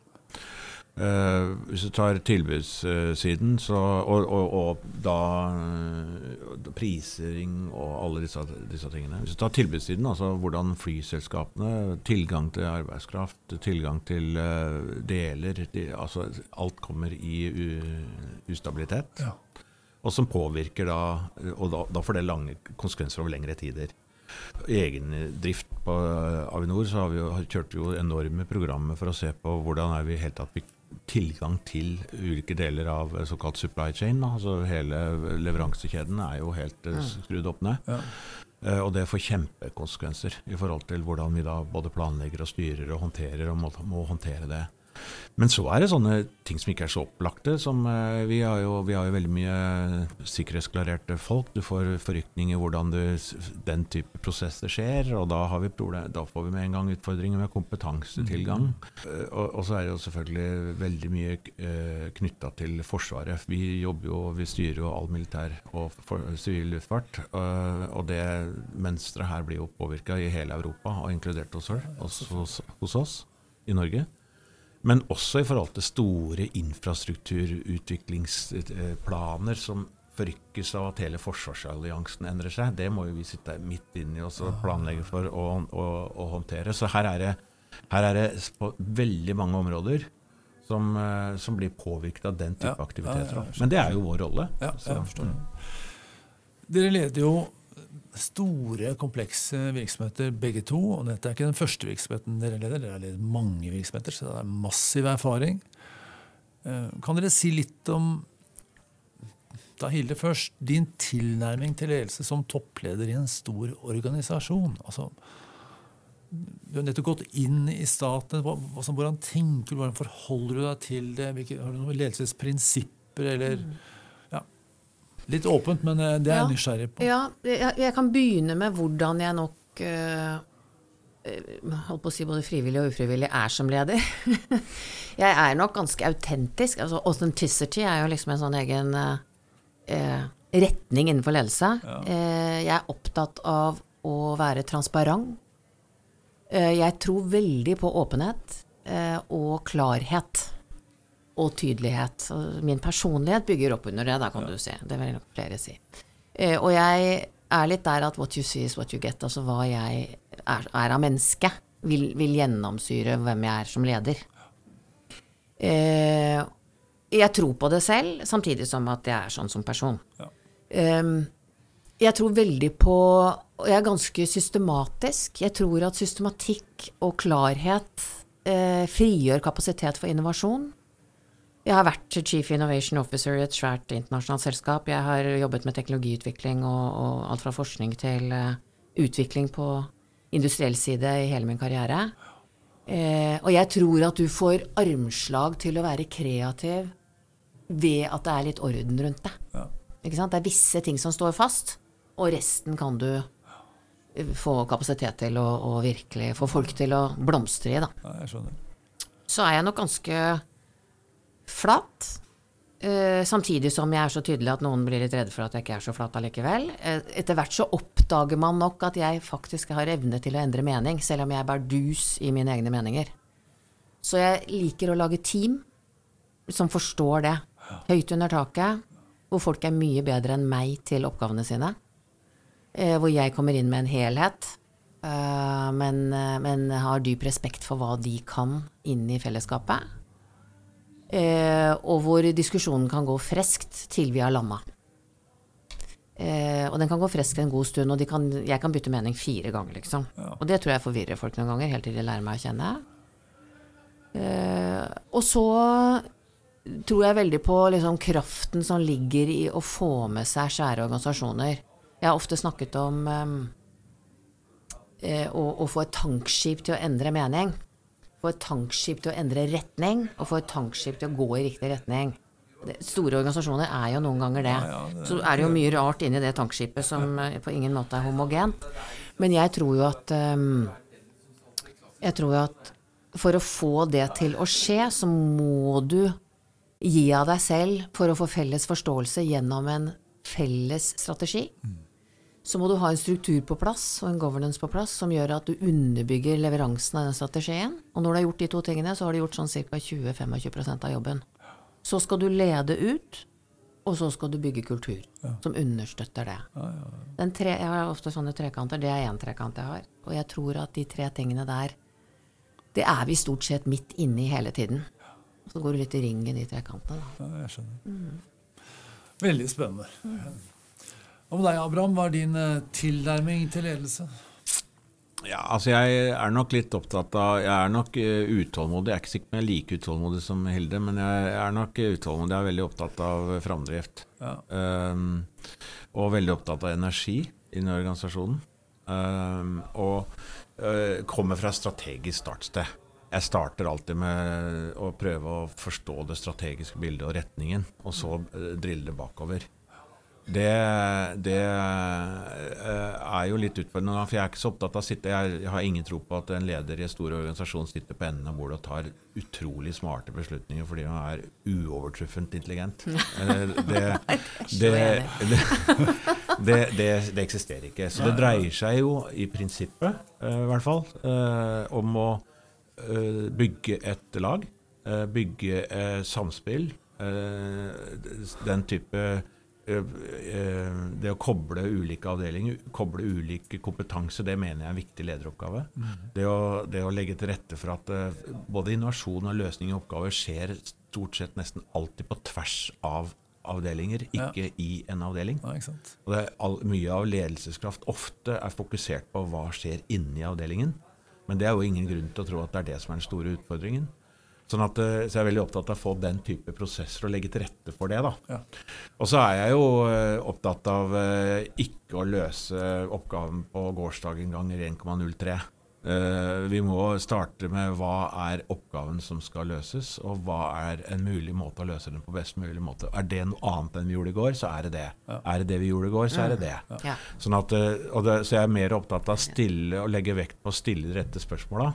Speaker 3: Uh, hvis du tar tilbudssiden, så, og, og, og da uh, prising og alle disse, disse, tingene. Hvis du tar tilbudssiden, altså hvordan flyselskapene Tilgang til arbeidskraft, tilgang til uh, deler de, altså Alt kommer i ustabilitet.
Speaker 1: Ja.
Speaker 3: Og som påvirker da Og da, da får det lange konsekvenser over lengre tider egen drift på Avinor, så har vi jo, kjørt jo enorme programmer for å se på hvordan er vi helt tatt fikk tilgang til ulike deler av såkalt supply chain. Altså hele leveransekjeden er jo helt uh, skrudd opp ned.
Speaker 1: Ja.
Speaker 3: Og det får kjempekonsekvenser i forhold til hvordan vi da både planlegger og styrer og håndterer og må, må håndtere det. Men så er det sånne ting som ikke er så opplagte. Som, uh, vi, har jo, vi, har jo, veldig mye sikkerhetsklarerte folk. Du får forrykninger i hvordan du, den type prosesser skjer. Og da, vi da, får vi med en gang utfordringer med kompetansetilgang. Mm. Og, og, så er det jo selvfølgelig veldig mye uh, knytta til Forsvaret. Vi jobber jo, vi styrer jo all militær og sivil luftfart. Og det mønsteret her blir jo påvirka i hele Europa, og inkludert hos, hos, hos oss i Norge. Men også i forhold til store infrastrukturutviklingsplaner som forrykkes av at hele forsvarsalliansen endrer seg. Det må jo vi sitte midt inni og planlegge for å, å, å, håndtere. Så her er, det, her er det på veldig mange områder som, som blir påvirket av den type
Speaker 1: Ja,
Speaker 3: aktiviteter.
Speaker 1: ja,
Speaker 3: Men det er jo vår rolle.
Speaker 1: Ja,
Speaker 3: Så,
Speaker 1: jeg forstår. Dere leder jo store, komplekse virksomheter begge to. Og dette er ikke den første virksomheten dere leder, dere har ledet mange virksomheter, så det er massiv erfaring. Eh, Kan dere si litt om da Hilde først, din tilnærming til ledelse som toppleder i en stor organisasjon? Altså, du har nettopp gått inn i staten. Hvordan tenker du, hvordan forholder du deg til det? Har du noen ledelsesprinsipper, eller ja, Litt åpent, men eh, det er jeg
Speaker 2: Ja.
Speaker 1: nysgjerrig på.
Speaker 2: Ja, jeg, jeg kan begynne med hvordan jeg nok øh, holdt på å si både frivillig og ufrivillig er som leder. jeg er nok ganske autentisk. altså Authenticity er jo liksom en sånn egen eh, retning innenfor ledelse.
Speaker 1: Ja.
Speaker 2: Eh, jeg er opptatt av å være transparent. Eh, jeg tror veldig på åpenhet og klarhet. Og tydelighet. Min personlighet bygger opp under det, da kan du si. Det vil nok flere si. Eh, og jeg er litt der at what you see is what you get. Altså hva jeg er, er av menneske, vil, vil gjennomsyre hvem jeg er som leder. Eh, jeg tror på det selv, samtidig som at jeg er sånn som person.
Speaker 1: Ja.
Speaker 2: Ehm, jeg tror veldig på Og jeg er ganske systematisk. Jeg tror at systematikk og klarhet eh, frigjør kapasitet for innovasjon. Jeg har vært Chief Innovation Officer i et svært internasjonalt selskap. Jeg har jobbet med teknologiutvikling og, og alt fra forskning til eh, utvikling på industriell side i hele min karriere. Eh, og jeg tror at du får armslag til å være kreativ ved at det er litt orden rundt det.
Speaker 1: Ja.
Speaker 2: Det er visse ting som står fast, og resten kan du eh, få kapasitet til å, å virkelig få folk til å blomstre i. Da.
Speaker 1: Ja, jeg skjønner.
Speaker 2: Så er jeg nok ganske flat. Uh, samtidig som jeg er så tydelig at noen blir litt redde for at jeg ikke er så flat allikevel. Uh, etter hvert så oppdager man nok at jeg faktisk har evne til å endre mening, selv om jeg er bardus i mine egne meninger. Så jeg liker å lage team som forstår det. Høyt under taket, hvor folk er mye bedre enn meg til oppgavene sine. Uh, hvor jeg kommer inn med en helhet. men, men har dyp respekt for hva de kan inn i fellesskapet. Eh, og hvor diskusjonen kan gå freskt til vi har landa. Eh, og den kan gå freskt en god stund, og kan, jeg kan bytte mening fire ganger, liksom. Og det tror jeg forvirrer folk noen ganger, helt til de lærer meg å kjenne. Eh, og så tror jeg veldig på liksom, kraften som ligger i å få med seg skjære organisasjoner. Jeg har ofte snakket om um, eh, å, å, få et tankskip til å endre mening. Få et tankskip til å endre retning, og få et tankskip til å gå i riktig retning. Store organisasjoner er jo noen ganger det. Ja, ja, det Så er det jo mye rart inni det tankskipet som på ingen måte er homogent. Men jeg tror jo at um, Jeg tror jo at for å få det til å skje, så må du gi av deg selv for å få felles forståelse gjennom en felles strategi. Så må du ha en struktur på plass og en governance på plass som gjør at du underbygger leveransen av den strategien. Og når du har gjort de to tingene, så har du gjort sånn ca. 20-25 av jobben. Så skal du lede ut, og så skal du bygge kultur ja. som understøtter det. Ja, ja, tre, jeg har ofte sånne trekanter. Det er én trekant jeg har. Og jeg tror at de tre tingene der, det er vi stort sett midt inne i hele tiden. Så går du litt i ringen i trekantene.
Speaker 1: Da. Ja, jeg skjønner. Mm. Veldig spennende. Mm. Og med deg, Abraham, hva er din uh, tilnærming til ledelse?
Speaker 3: Ja, altså Jeg er nok litt opptatt av Jeg er nok uh, utålmodig. Jeg er ikke sikker på om jeg er like utålmodig som Hilde, men jeg er nok utålmodig. Jeg er veldig opptatt av framdrift. Ja. Um, og veldig opptatt av energi i organisasjonen. Um, og uh, kommer fra strategisk startsted jeg starter alltid med å prøve å forstå det strategiske bildet og retningen, og så eh, drille det bakover. Det, det, eh, er jo litt utfordrende, for jeg er ikke så opptatt av å sitte Jeg har ingen tro på at en leder i en stor organisasjon sitter på enden av bordet og tar utrolig smarte beslutninger fordi han er uovertruffent intelligent. Eh, det, det, det, eksisterer ikke. Så det dreier seg jo i prinsippet, i hvert fall, om å Eh, bygge et lag. Eh, bygge eh, samspill. den type det å koble ulike avdelinger, koble ulike kompetanse, det mener jeg er en viktig lederoppgave. Mm. Det, å, det, å, legge til rette for at både innovasjon og løsning i oppgaver skjer stort sett nesten alltid på tvers av avdelinger, ikke ja. i en avdeling. Ja, og all, Mye av ledelseskraft ofte er fokusert på hva skjer inni avdelingen. Men det er jo ingen grunn til å tro at det er det som er den store utfordringen. Sånn at, eh, så jeg er veldig opptatt av å få den type prosesser og legge til rette for det. da. Ja. Og så er jeg jo eh, opptatt av eh, ikke å løse oppgaven på gårsdagen ganger 1,03. Uh, vi må starte med hva er oppgaven som skal løses, og hva er en mulig måte å løse den på best mulig måte. Er det noe annet enn vi gjorde i går, så er det det. Ja. Er det det vi gjorde i går, så er det det. Mm. Ja. Sånn at, det så jeg er mer opptatt av stille og legge vekt på å stille de rette spørsmåla.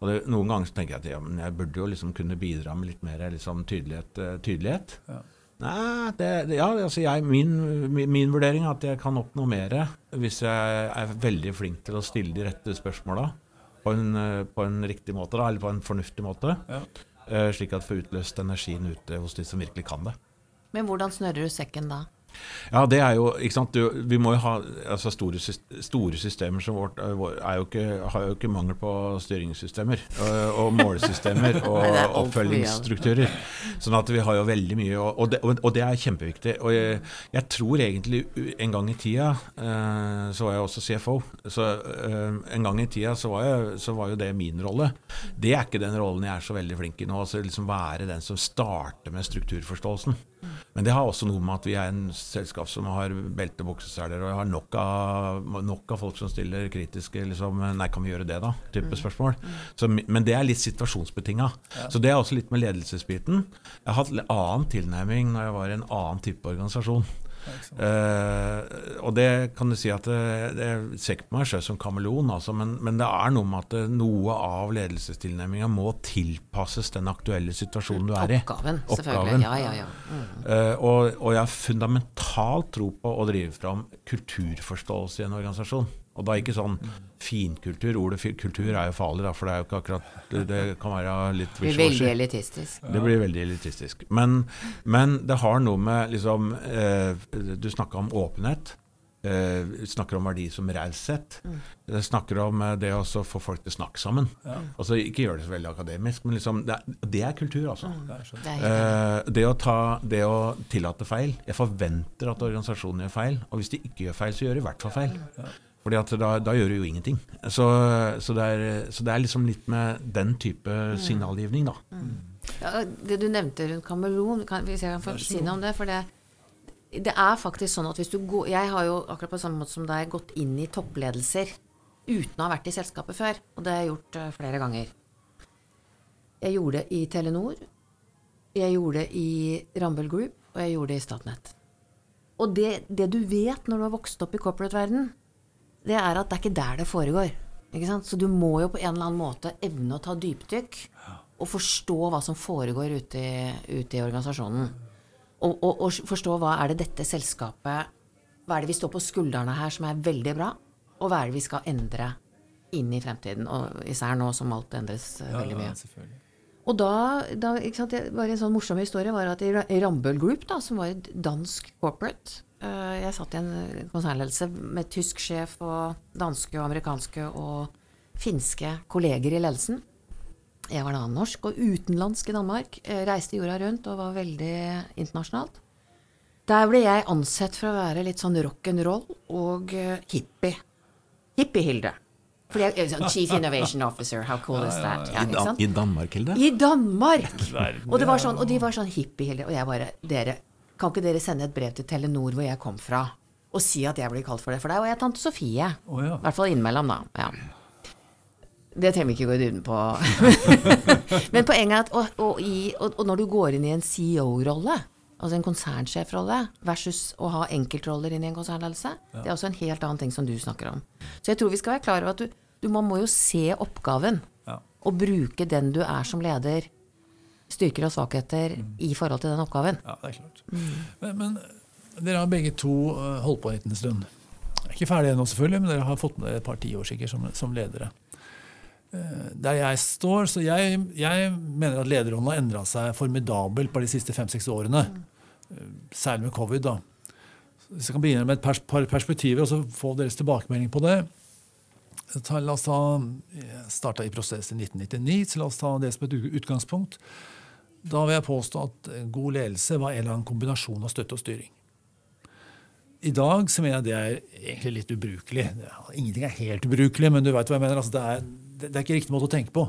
Speaker 3: Og det, Noen ganger så tenker jeg at ja, jeg burde jo liksom kunne bidra med litt mer liksom, tydelighet. Uh, tydelighet. Ja. Nei, det, ja, altså jeg, min, min, min, vurdering er at jeg kan oppnå mer hvis jeg er veldig flink til å stille de rette spørsmåla på, eh, på, en riktig måte, da, eller på en fornuftig måte. Ja. Uh, slik at får utløst energien ute hos de som virkelig kan det.
Speaker 2: Men hvordan snører du sekken da?
Speaker 3: Ja, det er jo ikke sant, du, Vi må jo ha altså store, store, systemer som vårt jo ikke, har jo ikke mangel på styringssystemer og, og målesystemer og oppfølgingsstrukturer. Sånn at vi har jo veldig mye, og det, og det er kjempeviktig. Og jeg, jeg, tror egentlig en gang i tida uh, så var jeg også CFO. Så en gang i tida så var, jeg, så var, jo det min rolle. Det er ikke den rollen jeg er så veldig flink i nå. altså liksom Være den som starter med strukturforståelsen. Men det har også noe med at vi er en selskap som har belte bukseseler, og har nok av, nok av, folk som stiller kritiske liksom, Nei, kan vi gjøre det, da? type mm. spørsmål. Så, men det er litt situasjonsbetinga. Ja. Så det er også litt med ledelsesbiten. Jeg har hatt en annen tilnærming når jeg var i en annen type organisasjon. Uh, og det kan du si at det, det ser ikke på meg selv som kameleon, altså, men, men, det er noe med at noe av ledelsestilnærminga må tilpasses den aktuelle situasjonen du er
Speaker 2: i. Oppgaven, selvfølgelig. Ja, ja, ja. Mm.
Speaker 3: Uh, og, og, jeg har fundamentalt tro på å drive fram kulturforståelse i en organisasjon. Og da ikke sånn finkultur. Ordet kultur er jo farlig, da, for det er jo ikke akkurat Det, det kan være litt
Speaker 2: Det blir veldig elitistisk.
Speaker 3: Det blir veldig elitistisk. Men, men det har noe med liksom eh, Du snakka om åpenhet. Eh, snakker om verdi som raushet. Mm. snakker om eh, det å få folk til å snakke sammen. Altså Ikke gjøre det så veldig akademisk, men liksom, det, er, det er kultur, altså.
Speaker 2: Det er
Speaker 3: Eh, det, å ta, det å tillate feil Jeg forventer at organisasjonen gjør feil, og hvis de ikke gjør feil, så gjør de i hvert fall feil. Fordi at da, da gjør du jo ingenting. Så, så, det er, så det er liksom litt med den type signalgivning, da.
Speaker 2: Ja, det du nevnte rundt Kamerun, kan, hvis jeg kan få si noe om det. For det, det er faktisk sånn at hvis du går Jeg har jo akkurat på samme måte som deg gått inn i toppledelser uten å ha vært i selskapet før. Og det har jeg gjort eh, flere ganger. Jeg gjorde det i Telenor, jeg gjorde det i Rambøll Group, og jeg gjorde det i Statnett. Og det, det du vet når du har vokst opp i corporate-verden, det er at det er ikke der det foregår. Ikke sant? Så du må jo på en eller annen måte evne å ta dypdykk og forstå hva som foregår ute i, ute i organisasjonen. Og, og, og forstå hva er det dette selskapet Hva er det vi står på skuldrene her som er veldig bra, og hva er det vi skal endre inn i fremtiden? Og især nå som alt endres ja, veldig mye.
Speaker 1: Ja.
Speaker 2: Og da, da ikke sant, det var en sånn morsom historie var at i Ra- Rambøll Group, da, som var et dansk corporate eh, Jeg satt i en konsernledelse med tysk sjef og danske og amerikanske og finske kolleger i ledelsen. Jeg var da norsk og utenlandsk i Danmark. Jeg Reiste jorda rundt og var veldig internasjonalt. Der ble jeg ansett for å være litt sånn rock'n'roll og eh, hippie. Hippie-Hilde. Fordi jeg, sånn Chief Innovation Officer, how cool is that? Ja,
Speaker 3: I, Dan? I Danmark, Hilde?
Speaker 2: I Danmark! Og, det var sånn, og de var sånn hippie-Hilde. Og jeg bare Dere, kan ikke dere sende et brev til Telenor hvor jeg kom fra, og si at jeg blir kalt for det? For deg og jeg er tante Sofie.
Speaker 1: Oh, ja.
Speaker 2: I hvert fall innimellom, da. Ja. Det trenger vi ikke gå i dybden på. Men poenget er at og, og, i, og, og når du går inn i en CEO-rolle, altså en konsernsjefrolle, versus å ha enkeltroller inn i en konsernledelse, det er også en helt annen ting som du snakker om. Så jeg tror vi skal være klar over at du, du man må jo se oppgaven,
Speaker 1: Ja.
Speaker 2: og bruke den du er som leder, styrker og svakheter, i forhold til den oppgaven.
Speaker 1: Ja, det er klart. Men, men dere har begge to eh, holdt på en liten stund. Ikke ferdig ennå, selvfølgelig, men dere har fått med dere et par tiår sikkert som, som ledere. Eh, Der jeg står, så jeg, jeg mener at lederrollen har endra seg formidabelt på de siste fem-seks årene. Eh, Særlig med covid. da. Så jeg kan begynne med et par perspektiver, og så få deres tilbakemelding på det. Ta, la oss ta, Jeg starta i prosess i 1999, så la oss ta det som et utgangspunkt. Da vil jeg påstå at god ledelse var en eller annen kombinasjon av støtte og styring. I dag så mener jeg det er egentlig litt ubrukelig. Ingenting er helt ubrukelig, men du vet hva jeg mener. Altså, det, er, det er ikke riktig måte å tenke på.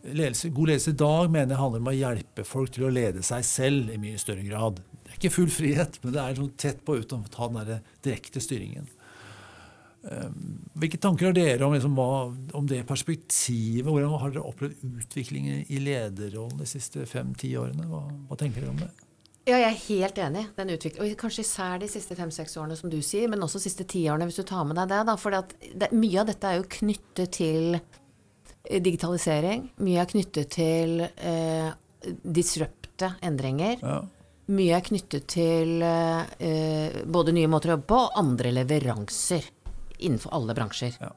Speaker 1: Ledelse, god ledelse i dag mener jeg handler om å hjelpe folk til å lede seg selv i mye større grad. Det er ikke full frihet, men det er sånn tett på uten å ta den der direkte styringen. Um, Hvilke tanker har dere om, liksom, hva, om det perspektivet? Hvordan har dere opplevd utviklingen i lederrollen de siste fem-ti årene? Hva, hva tenker dere om det?
Speaker 2: Ja, jeg er helt enig. Den og Kanskje især de siste fem-seks årene, som du sier, men også de siste ti årene, hvis du tar med deg det. da, For det, mye av dette er jo knyttet til eh, digitalisering. Mye er knyttet til eh, disrupte endringer.
Speaker 1: Ja.
Speaker 2: Mye er knyttet til eh, både nye måter å jobbe på og andre leveranser innenfor alle bransjer.
Speaker 1: Ja.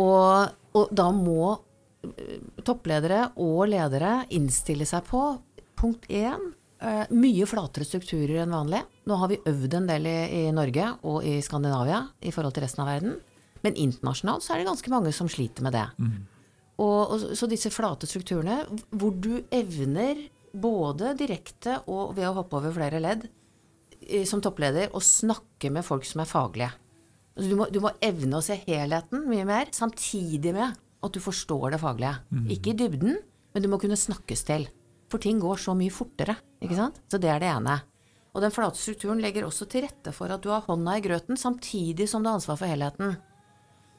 Speaker 2: Og, og da må eh, toppledere og ledere innstille seg på punkt én eh, mye flatere strukturer enn vanlig. Nå har vi øvd en del i, i Norge og i Skandinavia i forhold til resten av verden. Men internasjonalt så er det ganske mange som sliter med det. Og, og, så disse flate strukturene, hvor du evner både direkte og ved å hoppe over flere ledd, eh, som toppleder, å snakke med folk som er faglige. Altså, du, må, du må evne å se helheten mye mer, samtidig med at du forstår det faglige. Ikke i dybden, men du må kunne snakkes til. For ting går så mye fortere. ikke sant? Så det er det ene. Og den flate strukturen legger også til rette for at du har hånda i grøten, samtidig som du har ansvar for helheten.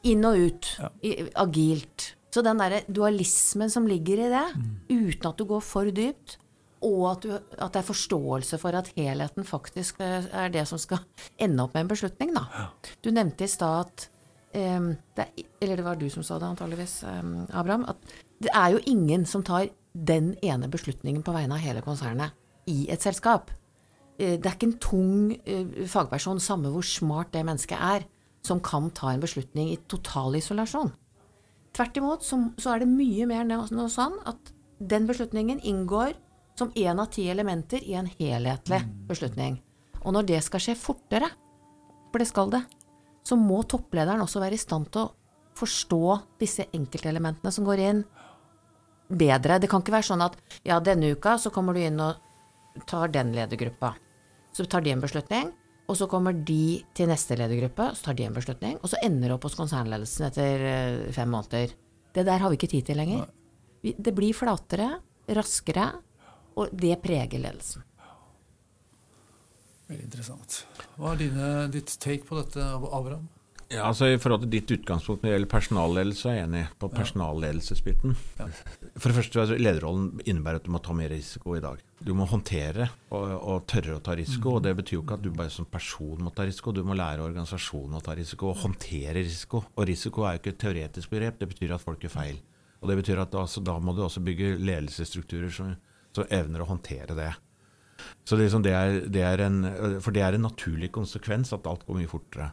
Speaker 2: Inn og ut. I, agilt. Så den derre dualismen som ligger i det, uten at du går for dypt, og at, du, at det er forståelse for at helheten faktisk eh, er det som skal ende opp med en beslutning, da. Du nevnte i stad at um, det er, Eller det var du som sa det, antageligvis, um, Abraham. At det er jo ingen som tar den ene beslutningen på vegne av hele konsernet i et selskap. Eh, Det er ikke en tung eh, fagperson, samme hvor smart det mennesket er, som kan ta en beslutning i total isolasjon. Tvert imot så, så er det mye mer sånn at den beslutningen inngår som én av ti elementer i en helhetlig beslutning. Og når det skal skje fortere, for det skal det, så må topplederen også være i stand til å forstå disse enkeltelementene som går inn, bedre. Det kan ikke være sånn at ja, denne uka så kommer du inn og tar den ledergruppa. Så tar de en beslutning, og så kommer de til neste ledergruppe, så tar de en beslutning, og så ender det opp hos konsernledelsen etter eh, fem måneder. Det der har vi ikke tid til lenger. Det blir flatere, raskere, og det preger ledelsen.
Speaker 1: Veldig interessant. Hva er dine, ditt take på dette, Abraham?
Speaker 3: Ja, altså I forhold til ditt utgangspunkt når det gjelder personalledelse, er jeg enig på personalledelsesbiten.
Speaker 1: Ja.
Speaker 3: For det første, altså, Lederrollen innebærer at du må ta mer risiko i dag. Du må håndtere og, og tørre å ta risiko. og Det betyr jo ikke at du bare som person må ta risiko, du må lære organisasjonen å ta risiko og håndtere risiko. Og risiko er jo ikke et teoretisk begrep, det betyr at folk gjør feil. Og det betyr at altså, Da må du også bygge ledelsesstrukturer som, som evner å håndtere det. Så det, liksom, det, er, det er en, for det er en naturlig konsekvens at alt går mye fortere.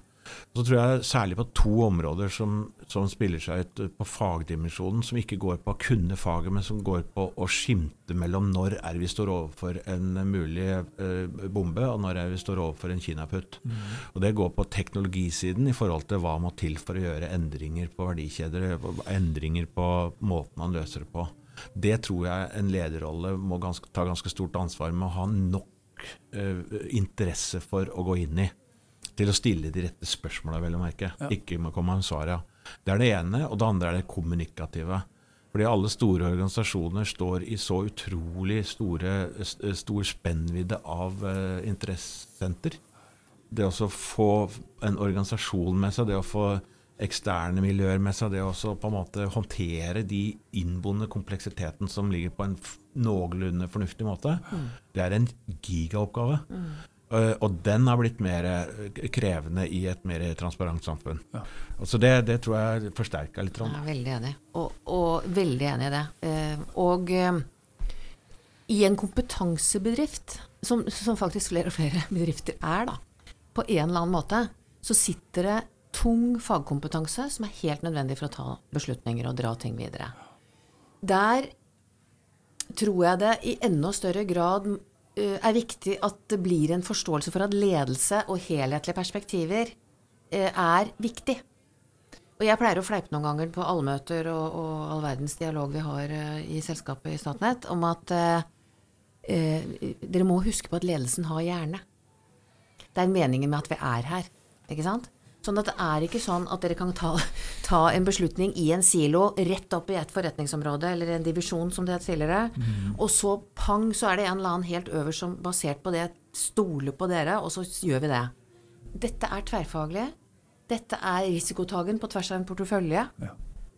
Speaker 3: Så tror jeg særlig på to områder som, som spiller seg ut på fagdimensjonen, som ikke går på å kunne faget, men som går på å skimte mellom når er vi står overfor en mulig eh, bombe, og når er vi står overfor en kinaputt. Og Det går på teknologisiden i forhold til hva må til for å gjøre endringer på verdikjeder, endringer på måten man løser det på. Det tror jeg en lederrolle må ganske, ta ganske stort ansvar med å ha nok eh, interesse for å gå inn i til å stille de rette spørsmåla, vel å merke.
Speaker 1: Ja.
Speaker 3: Ikke med å komme med svar, ja. Det er det ene. Og det andre er det kommunikative. Fordi alle store organisasjoner står i så utrolig store, st- stor spennvidde av eh, interessenter. Det å få en organisasjon med seg, det å få eksterne miljøer med seg, det å på en måte håndtere de innboende kompleksiteten som ligger på en noenlunde fornuftig måte, det er en gigaoppgave. Eh, og den har blitt mer eh, krevende i et mer transparent samfunn.
Speaker 1: Ja.
Speaker 3: Så det, det tror jeg forsterka litt.
Speaker 2: Jeg er veldig enig. Og, og veldig enig i det. Uh, og uh, i en kompetansebedrift, som, som faktisk flere og flere bedrifter er, da, på en eller annen måte, så sitter det tung fagkompetanse som er helt nødvendig for å ta beslutninger og dra ting videre. Der tror jeg det i enda større grad eh, er viktig at det blir en forståelse for at ledelse og helhetlige perspektiver eh, er viktig. Og jeg pleier å fleipe noen ganger på allmøter og, og all verdens dialog vi har eh, i selskapet i Statnett, om at eh, dere må huske på at ledelsen har hjerne. Det er meningen med at vi er her. Ikke sant? Sånn at det er ikke sånn at dere kan ta, ta en beslutning i en silo rett opp i et forretningsområde eller en divisjon, som det het tidligere, og så pang, så er det en eller annen helt øverst som basert på det stoler på dere, og så gjør vi det. Dette er tverrfaglig. Dette er risikotagen på tvers av en portefølje.
Speaker 1: Ja.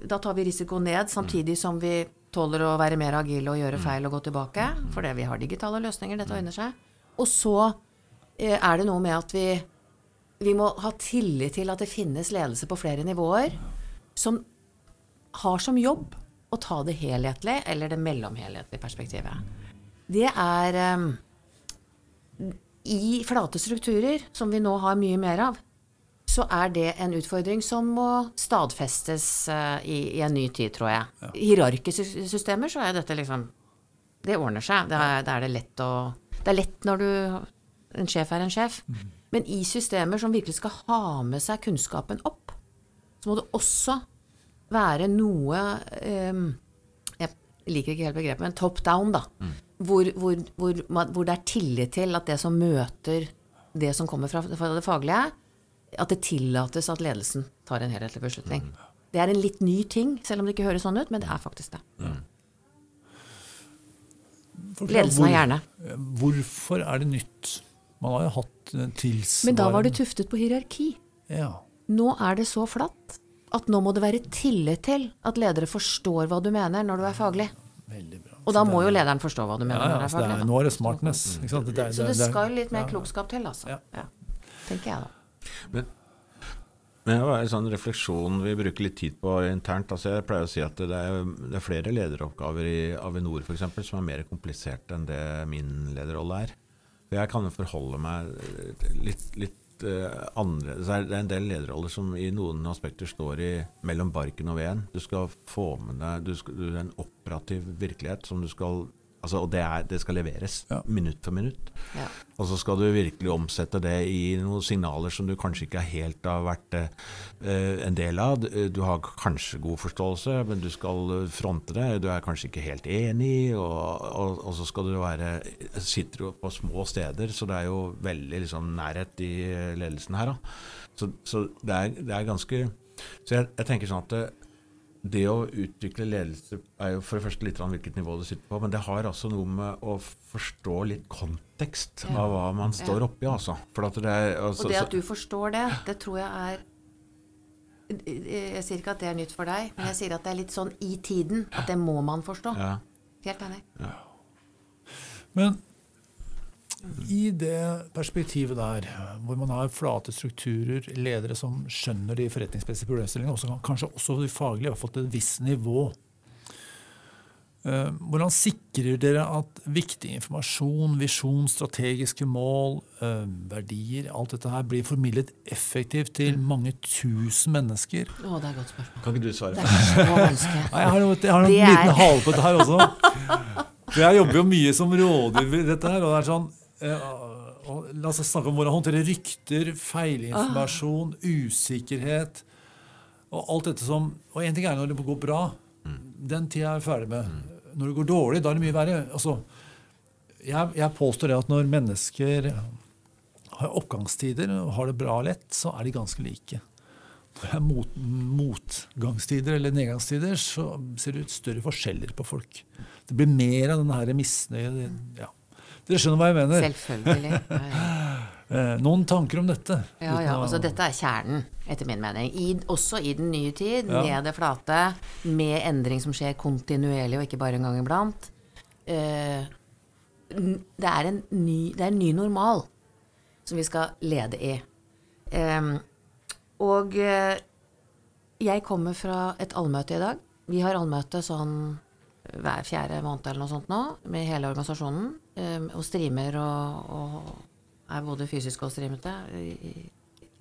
Speaker 2: Da tar vi risiko ned, samtidig som vi tåler å være mer agile og gjøre feil og gå tilbake. Fordi vi har digitale løsninger, dette ordner seg. Og så eh, er det noe med at vi, vi må ha tillit til at det finnes ledelse på flere nivåer som har som jobb å ta det helhetlige eller det mellomhelhetlige perspektivet. Det er um, I flate strukturer, som vi nå har mye mer av, så er det en utfordring som må stadfestes uh, i, i en ny tid, tror jeg. I hierarkiske systemer så er dette liksom Det ordner seg. Da er, er det lett å Det er lett når du En sjef er en sjef. Men i systemer som virkelig skal ha med seg kunnskapen opp, så må det også være noe eh, Jeg liker ikke helt begrepet, men top down, da. Hvor, hvor, hvor, hvor det er tillit til at det som møter det som kommer fra, fra det faglige, at det tillates at ledelsen tar en helhetlig beslutning. Det er en litt ny ting, selv om det ikke høres sånn ut, men det er faktisk det.
Speaker 1: Mm.
Speaker 2: Ledelsen har
Speaker 1: hvor-
Speaker 2: hjerne.
Speaker 1: Hvorfor er det nytt? Man har jo hatt eh, tilsvarende
Speaker 2: Men da var det tuftet på hierarki.
Speaker 1: Ja.
Speaker 2: Nå er det så flatt at nå må det være tillit til at ledere forstår hva du mener når du er faglig.
Speaker 1: Veldig bra.
Speaker 2: Og da må jo lederen forstå hva du mener
Speaker 1: ja, ja,
Speaker 2: når du er
Speaker 1: faglig. det er. Nå er det smartness. Ikke sant? Det, er-
Speaker 2: Så det skal litt mer
Speaker 1: ja,
Speaker 2: klokskap til, altså.
Speaker 1: Ja.
Speaker 2: Ja. Tenker jeg da.
Speaker 3: Men, men det var en sånn refleksjon vi bruker litt tid på internt. Altså jeg pleier å si at det er, det er flere lederoppgaver i Avinor for eksempel, som er mer kompliserte enn det min lederrolle er. For jeg kan jo forholde meg litt, litt uh, annerledes. Det er- en del lederroller som i noen aspekter står i mellom barken og veden. Du skal få med deg du skal, du, en operativ virkelighet som du skal Altså, og det, er, det skal leveres
Speaker 1: Ja.
Speaker 3: minutt for minutt.
Speaker 2: Ja.
Speaker 3: Og så skal du virkelig omsette det i noen signaler som du kanskje ikke helt har vært eh, en del av. Du- har kanskje god forståelse, men du skal fronte det. Du er kanskje ikke helt enig, og, og, og så skal du være Sitter du på små steder, så det er jo veldig liksom, nærhet i ledelsen her. Da. Så, så det, er, det er ganske Så jeg, jeg tenker sånn at det, å utvikle ledelse er jo for det første litt an hvilket nivå du sitter på, men det har altså noe med å forstå litt kontekst
Speaker 2: Ja.
Speaker 3: av hva man står
Speaker 2: Ja.
Speaker 3: oppi, altså. For at det er, altså,
Speaker 2: Og det at du forstår det, det tror jeg er Jeg sier ikke at det er nytt for deg, men jeg sier at det er litt sånn i tiden. At det må man forstå.
Speaker 3: ja.
Speaker 2: Helt enig.
Speaker 1: Men i det perspektivet der, hvor man har flate strukturer, ledere som skjønner de forretningsmessige problemstillingene, også, kanskje også de faglige, i hvert fall til et visst nivå. Eh, Hvordan sikrer dere at viktig informasjon, visjon, strategiske mål, eh, verdier, alt dette her blir formidlet effektivt til mange tusen mennesker?
Speaker 2: Å, det er et godt spørsmål.
Speaker 3: Kan ikke du svare?
Speaker 2: Det er så vanskelig.
Speaker 1: Nei, jeg har, noe, jeg har en liten hale på dette her også. For jeg jobber jo mye som rådgiver i dette her, og det er sånn og La oss snakke om hvordan håndtere rykter, feilinformasjon, usikkerhet og alt dette som Og én ting er når det går bra. Den tida er jeg ferdig med. Når det går dårlig, da er det mye verre. Altså, jeg, jeg påstår det at når mennesker har oppgangstider og har det bra og lett, så er de ganske like. Når det er mot, motgangstider eller nedgangstider, så ser det ut større forskjeller på folk. Det blir mer av denne her misnøye. Ja. Dere skjønner hva jeg mener?
Speaker 2: Selvfølgelig. Ja, ja.
Speaker 1: Eh, noen tanker om dette?
Speaker 2: Ja, ja, altså Dette er kjernen, etter min mening. I, også i den nye tid,
Speaker 1: Ja.
Speaker 2: med det flate, med endring som skjer kontinuerlig og ikke bare en gang iblant. Uh, det, er en ny, det er en ny normal som vi skal lede i. Um, og uh, jeg kommer fra et allmøte i dag. Vi har allmøte sånn hver fjerde måned eller noe sånt nå, med hele organisasjonen. Em, og streamer og, og er både fysisk og streamete.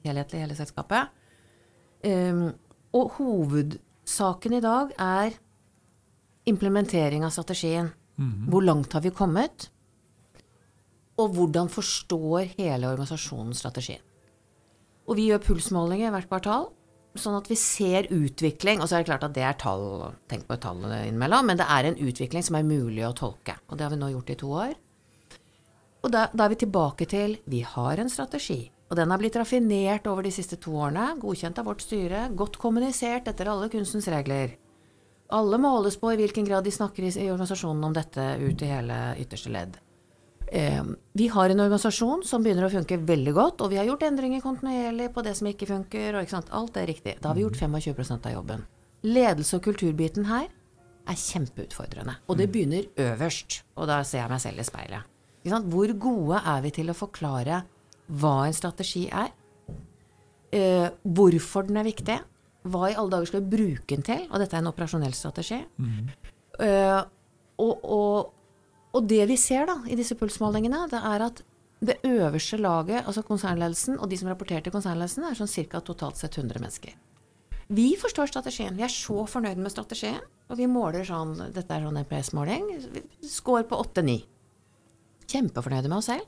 Speaker 2: Helhetlig, hele selskapet. Em, og hovedsaken i dag er implementering av strategien. Hvor langt har vi kommet? Og hvordan forstår hele organisasjonen strategien? Og vi gjør pulsmålinger hvert kvartal, sånn at vi ser utvikling. Og så er det klart at det er tall, tenk på tallene tall innimellom, men det er en utvikling som er mulig å tolke. Og det har vi nå gjort i to år. Og da, da er vi tilbake til vi har en strategi. Og den har blitt raffinert over de siste to årene, godkjent av vårt styre, godt kommunisert etter alle kunstens regler. Alle måles på i hvilken grad de snakker i, i organisasjonen om dette ut i hele ytterste ledd. Eh, vi har en organisasjon som begynner å funke veldig godt, og vi har gjort endringer kontinuerlig på det som ikke funker. og ikke sant? Alt er riktig. Da har vi gjort 25 av jobben. Ledelse- og kulturbiten her er kjempeutfordrende. Og det begynner øverst, og da ser jeg meg selv i speilet. Hvor gode er vi til å forklare hva en strategi er? Eh, hvorfor den er viktig? Hva i alle dager skal vi bruke den til? Og dette er en operasjonell strategi. Eh, og, og, og det vi ser da i disse pulsmålingene, det er at det øverste laget, altså konsernledelsen, og de som rapporterer til konsernledelsen, er sånn ca. totalt sett 100 mennesker. Vi forstår strategien. Vi er så fornøyd med strategien. Og vi måler sånn Dette er sånn NPS-måling. Score på 8-9. Kjempefornøyde med oss selv.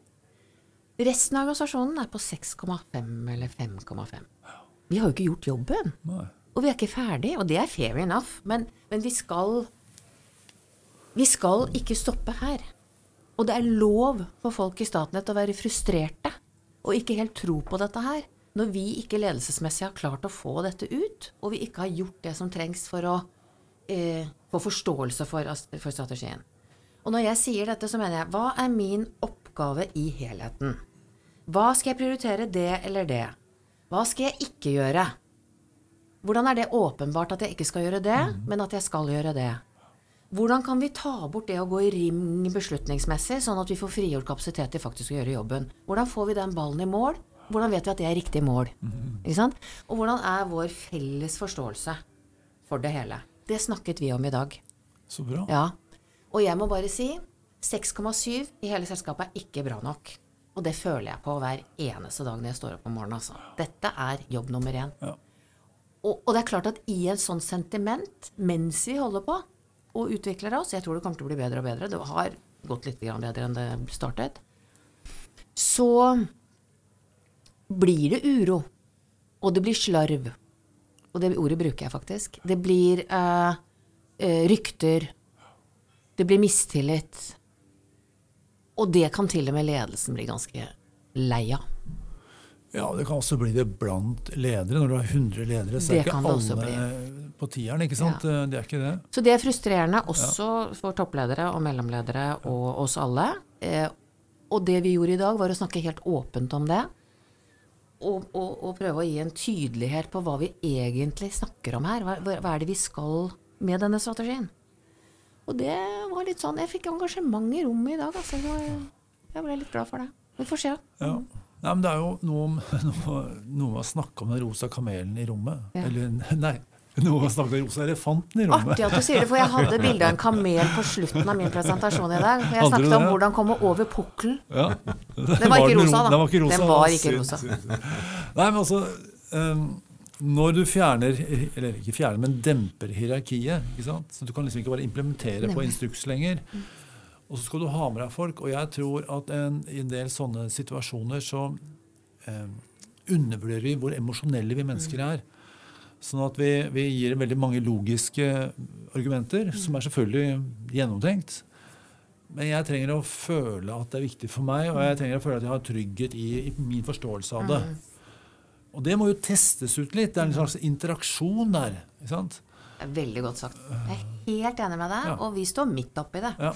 Speaker 2: Resten av organisasjonen er på 6,5 eller 5,5. Vi har jo ikke gjort jobben. Og vi er ikke ferdig, og det er fair enough. Men, men vi skal Vi skal ikke stoppe her. Og det er lov for folk i Statnett å være frustrerte og ikke helt tro på dette her. Når vi ikke ledelsesmessig har klart å få dette ut, og vi ikke har gjort det som trengs for å eh, få forståelse for, for strategien. Og når jeg sier dette, så mener jeg hva er min oppgave i helheten? Hva skal jeg prioritere det eller det? Hva skal jeg ikke gjøre? Hvordan er det åpenbart at jeg ikke skal gjøre det, men at jeg skal gjøre det? Hvordan kan vi ta bort det å gå i ring beslutningsmessig, sånn at vi får frigjort kapasitet til faktisk å gjøre jobben? Hvordan får vi den ballen i mål? Hvordan vet vi at det er riktig mål? Ikke sant? Og hvordan er vår felles forståelse for det hele? Det snakket vi om i dag.
Speaker 1: Så bra.
Speaker 2: Ja. Og jeg må bare si 6,7 i hele selskapet er ikke bra nok. Og det føler jeg på hver eneste dag når jeg står opp om morgenen. Altså. Dette er jobb nummer én.
Speaker 1: Ja.
Speaker 2: Og, og det er klart at i en sånn sentiment, mens vi holder på og utvikler oss Jeg tror det kommer til å bli bedre og bedre. Det har gått litt bedre enn det startet, så blir det uro. Og det blir slarv. Og det ordet bruker jeg faktisk. Det blir eh, eh, rykter. Det blir mistillit. Og det kan til og med ledelsen bli ganske lei av.
Speaker 1: Ja, det kan også bli det blant ledere. Når du har 100 ledere, så
Speaker 2: Det
Speaker 1: er ikke alle på tieren, ikke sant? Det er ikke det.
Speaker 2: Så det er frustrerende også for toppledere og mellomledere og oss alle. Eh, og det vi gjorde i dag, var å snakke helt åpent om det. Og, og, og prøve å gi en tydelighet på hva vi egentlig snakker om her. Hva, hva er det vi skal med denne strategien? Og det var litt sånn Jeg fikk engasjement i rommet i dag, altså. Jeg ble litt glad for det. Vi får se.
Speaker 1: Ja. Nei, men det er jo noe noe, noe med å snakke om den rosa kamelen i rommet.
Speaker 2: Ja.
Speaker 1: Eller nei, noe med å snakke om den rosa elefanten i rommet.
Speaker 2: Artig at du sier det, for jeg hadde bilde av en kamel på slutten av min presentasjon i dag. Jeg snakket det, om
Speaker 1: det?
Speaker 2: hvordan komme over pukkelen.
Speaker 1: Ja.
Speaker 2: Den var ikke rosa, da.
Speaker 1: Den var ikke rosa.
Speaker 2: Den var ikke rosa.
Speaker 1: Nei, men altså Um, Når du fjerner, eller ikke fjerner, men demper hierarkiet, så du kan liksom ikke bare implementere på instruks lenger. Og så skal du ha med deg folk. Og jeg tror at en, i en del sånne situasjoner så eh, undervurderer vi hvor emosjonelle vi mennesker er. Sånn at vi, vi gir veldig mange logiske argumenter, som er selvfølgelig gjennomtenkt. Men jeg trenger å føle at det er viktig for meg, og jeg trenger å føle at jeg har trygghet i, i min forståelse av det. Og det må jo testes ut litt. Det er en slags interaksjon der. ikke sant?
Speaker 2: Veldig godt sagt. Jeg er helt enig med deg,
Speaker 1: Ja.
Speaker 2: og vi står midt oppi det.
Speaker 1: Ja.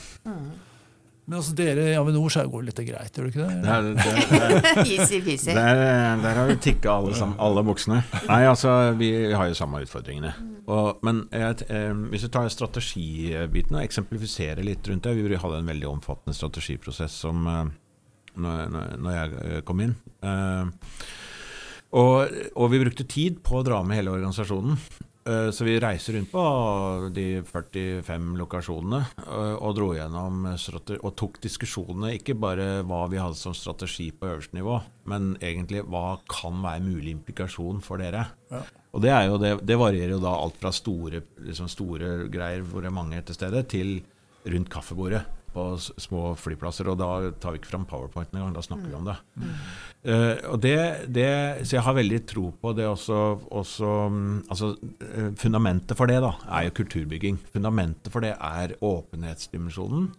Speaker 1: Men altså dere i Avinor så går det litt greit, gjør det ikke det?
Speaker 3: Det det, det,
Speaker 2: Easy-peasy.
Speaker 3: Der, der har vi tikka alle, alle buksene. Nei, altså, vi har jo samme utfordringene. Og, men jeg, eh, hvis vi tar strategibiten og eksemplifiserer litt rundt det Vi hadde en veldig omfattende strategiprosess som eh, når, når- jeg eh, kom inn. Eh, og, og vi brukte tid på å dra med hele organisasjonen. Eh, Så vi reiser rundt på de 45 lokasjonene eh, og dro gjennom og tok diskusjonene, ikke bare hva vi hadde som strategi på øverste nivå, men egentlig hva kan være mulig implikasjon for dere.
Speaker 1: Ja.
Speaker 3: Og det, er jo det, det varierer jo da alt fra store, liksom store greier hvor det er mange til stede, til rundt kaffebordet på små flyplasser. Og da tar vi ikke fram powerpointen engang, da snakker vi om det. Eh, og det, det, så jeg har veldig tro på det også, også mm, altså, eh, Fundamentet for det da, er jo kulturbygging. Fundamentet for det er åpenhetsdimensjonen.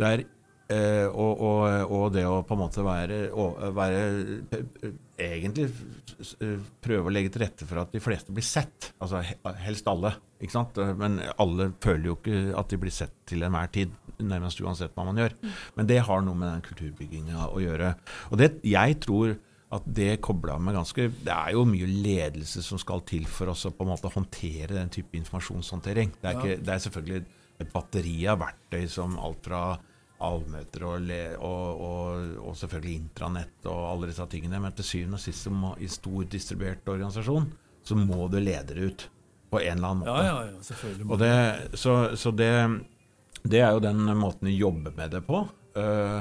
Speaker 3: Det er eh, og, og, og det å på en måte være, å, være eh, Egentlig eh, prøve å legge til rette for at de fleste blir sett. Altså helst alle. ikke sant? Men alle føler jo ikke at de blir sett til enhver tid. Nærmest uansett hva man gjør. Men det har noe med den kulturbygginga å gjøre. Og det, jeg tror at det kobla med ganske Det er jo mye ledelse som skal til for oss å på en måte håndtere den type informasjonshåndtering. Det er, ikke, det er selvfølgelig et batteri av verktøy som alt fra allmøter og, og, og, og selvfølgelig intranett og alle disse tingene. Men til syvende og sist må, i stor distribuert organisasjon så må du lede ut på en eller annen måte.
Speaker 1: Ja, ja, ja, selvfølgelig.
Speaker 3: Og det, så så det, det er jo den måten vi jobber med det på. Uh,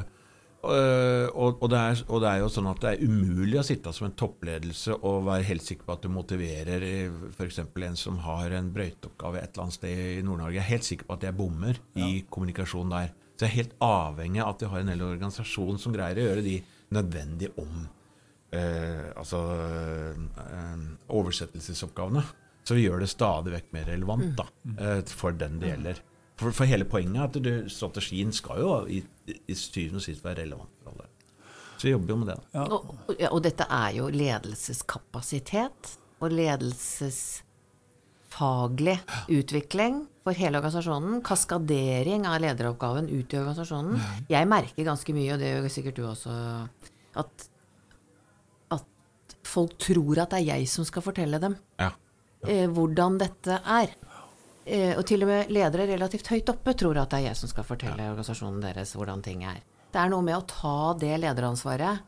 Speaker 3: Uh, og, og, det er, og det er jo sånn at det er umulig å sitte som en toppledelse og være helt sikker på at du motiverer f.eks. en som har en brøyteoppgave et eller annet sted i Nord-Norge. Jeg er helt sikker på at jeg bommer i kommunikasjon der. Så jeg er helt avhengig av at vi har en hel organisasjon som greier å gjøre de nødvendige om eh, altså eh, oversettelsesoppgavene. Så vi gjør det stadig vekk mer relevant da, eh, for den det gjelder. For, for hele poenget er at du, strategien skal jo i, i syvende og sist være relevant for alle. Så vi jobber jo med det. da.
Speaker 1: Ja.
Speaker 2: Og, og, ja, og dette er jo ledelseskapasitet og ledelsesfaglig utvikling for hele organisasjonen. Kaskadering av lederoppgaven ut i organisasjonen. Jeg merker ganske mye, og det gjør sikkert du også, at, at folk tror at det er jeg som skal fortelle dem
Speaker 3: Ja.
Speaker 2: eh, hvordan dette er. Eh, og til og med ledere relativt høyt oppe tror at det er jeg som skal fortelle organisasjonen deres hvordan ting er. Det er noe med å ta det lederansvaret.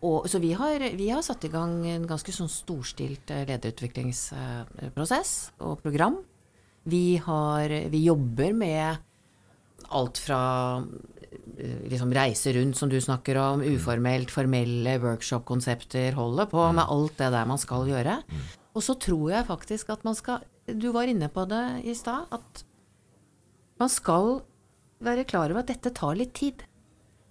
Speaker 2: Og, så vi har, vi har satt i gang en ganske sånn storstilt eh, lederutviklingsprosess og program. Vi, har, vi jobber med alt fra eh, liksom reise rundt, som du snakker om, uformelt, formelle workshop-konsepter, holde på med alt det der man skal gjøre. Og så tror jeg faktisk at man skal Du var inne på det i stad, at man skal være klar over at dette tar litt tid.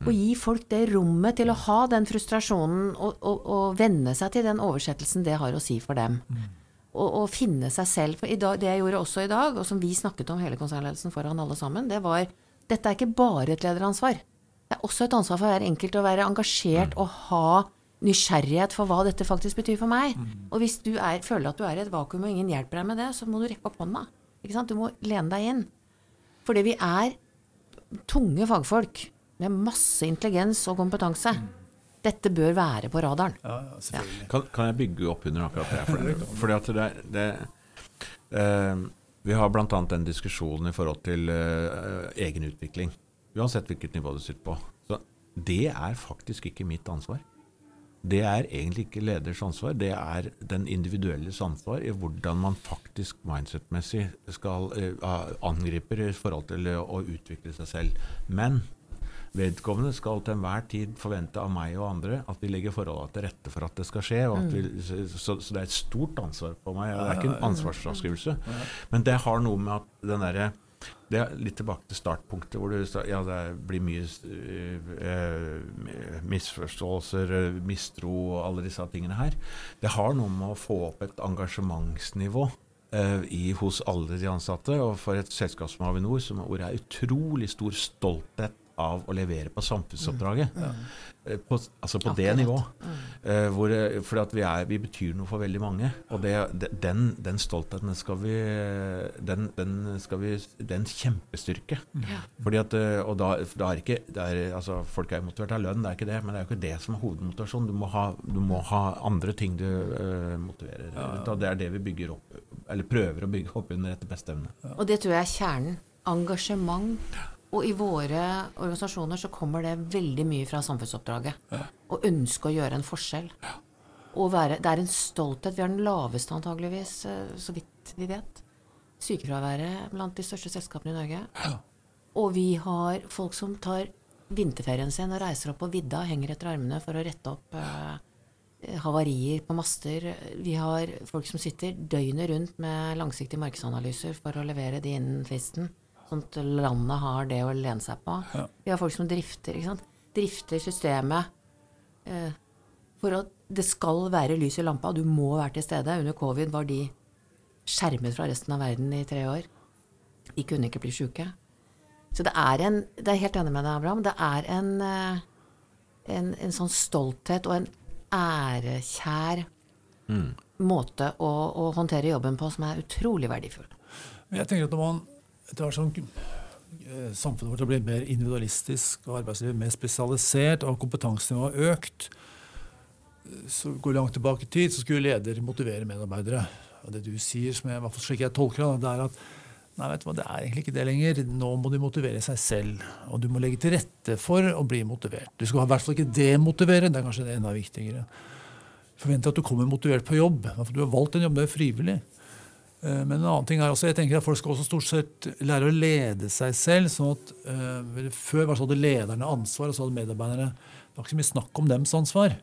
Speaker 2: Og gi folk det rommet til å ha den frustrasjonen og, og, og venne seg til den oversettelsen det har å si for dem. Og, og finne seg selv. For dag, det jeg gjorde også i dag, og som vi snakket om hele konsernledelsen foran alle sammen, det var dette er ikke bare et lederansvar. Det er også et ansvar for hver enkelt å være engasjert og ha nysgjerrighet for hva dette faktisk betyr for meg. Og hvis du er, føler at du er i et vakuum og ingen hjelper deg med det, så må du rekke opp hånda. Ikke sant? Du må lene deg inn. Fordi vi er tunge fagfolk med masse intelligens og kompetanse. Dette bør være på radaren.
Speaker 1: Ja, ja.
Speaker 3: Kan, kan jeg bygge opp under akkurat det? For det, fordi at det, det eh, Vi har bl.a. den diskusjonen i forhold til eh, egenutvikling. Uansett hvilket nivå du sitter på. Så det er faktisk ikke mitt ansvar. Det er egentlig ikke leders ansvar, det er den individuelles ansvar i hvordan man faktisk mindset-messig skal eh, angriper i forhold til å utvikle seg selv. Men vedkommende skal til enhver tid forvente av meg og andre at vi legger forholdene til rette for at det skal skje. Vi, så, så, det er et stort ansvar på meg. Det er ikke en ansvarsfraskrivelse. Men det har noe med at den derre det er litt tilbake til startpunktet, hvor det, ja, det blir mye uh, misforståelser, mistro og alle disse tingene her. Det har noe med å få opp et engasjementsnivå uh, i, hos alle de ansatte. Og for et selskap som Avinor, som, hvor det er utrolig stor stolthet av å levere på samfunnsoppdraget. Mm. På, altså på det nivået. Mm. Uh, hvor, for at vi, er, vi, betyr noe for veldig mange. Og det, den, den, stoltheten skal vi Den, den skal vi Det er en kjempestyrke. Mm. Fordi at, og da, da er ikke er, altså, Folk er motivert av lønn, det er ikke det, men det er jo ikke det som er hovedmotivasjonen. Du må ha, du må ha andre ting du uh, motiverer. Ja, ja. Det er det vi bygger opp, eller prøver å bygge opp under etter beste evne.
Speaker 2: Og det tror jeg er kjernen. Engasjement og i våre organisasjoner så kommer det veldig mye fra samfunnsoppdraget. Ja. Å ønske å gjøre en forskjell. Ja. Være, det er en stolthet. Vi har den laveste, antageligvis, eh, så vidt vi vet. Sykefraværet blant de største selskapene i Norge. Ja. Og vi har folk som tar vinterferien sin og reiser opp på vidda og henger etter armene for å rette opp eh, havarier på master. Vi har folk som sitter døgnet rundt med langsiktige markedsanalyser for å levere de innen fristen. Sånn at landet har det å lene seg på. Ja. Vi har folk som drifter. ikke sant? Drifter systemet eh, for at det skal være lys i lampa. Du må være til stede. Under covid var de skjermet fra resten av verden i tre år. De kunne ikke bli sjuke. Så det er en Det er helt enig med deg, Abraham. Det er en, eh, en, en sånn stolthet og en ærekjær mm. måte å, å håndtere jobben på som er utrolig verdifull.
Speaker 1: Jeg tenker at når man etter hvert som samfunnet vårt har blitt mer individualistisk og arbeidslivet mer spesialisert og kompetansenivået har økt, så går langt tilbake i tid, så skulle leder motivere medarbeidere. Og det du sier, som jeg, slik jeg tolker det, det er at nei, vet du hva, det er egentlig ikke det lenger. Nå må de motivere seg selv. Og du må legge til rette for å bli motivert. Du skal i hvert fall ikke demotivere. Det er kanskje det enda viktigere. forventer at du kommer motivert på jobb. Du har valgt en jobb, det er frivillig. Eh, men en annen ting er også, jeg tenker at folk skal også stort sett lære å lede seg selv. sånn at uh, Før var så hadde lederne ansvar, og så hadde medarbeiderne Det var ikke så mye snakk om dems ansvar.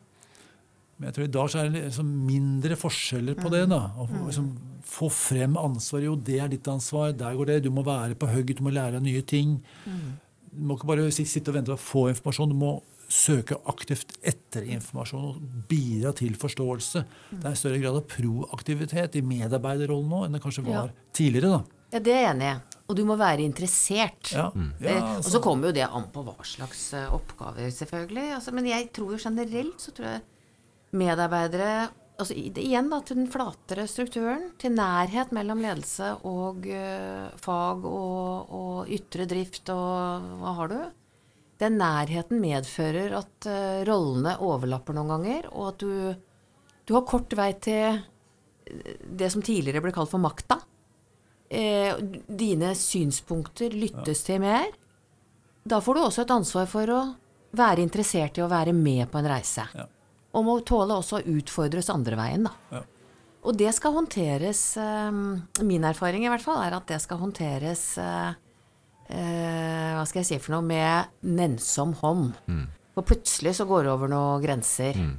Speaker 1: Men jeg tror i dag så er det liksom mindre forskjeller på det. da, Å liksom, få frem ansvar. Jo, det er ditt ansvar. Der går det. Du må være på hugget. Du må lære deg nye ting. Du må ikke bare sitte og vente på å få informasjon. Du må søke aktivt etter informasjon og bidra til forståelse. Det er en større grad av proaktivitet i medarbeiderrollen nå enn det kanskje var ja. tidligere. da.
Speaker 2: Ja, det er jeg enig i. Og du må være interessert. Ja. Mm. Ja, altså. Og så kommer jo det an på hva slags eh, oppgaver, selvfølgelig. Altså, men jeg tror jo generelt så tror jeg medarbeidere altså Igjen da, til den flatere strukturen. Til nærhet mellom ledelse og uh, fag og, og ytre drift og hva har du? Den nærheten medfører at uh, rollene overlapper noen ganger, og at du, du, har kort vei til det som tidligere ble kalt for makta. Eh, dine synspunkter lyttes ja. til mer. Da får du også et ansvar for å være interessert i å være med på en reise. Ja. Og må tåle også å utfordres andre veien, da. Ja. Og det skal håndteres eh, Min erfaring i hvert fall er at det skal håndteres uh, eh, Hva skal jeg si for noe med nennsom hånd. Mm. For plutselig så går det over noen grenser. Mm.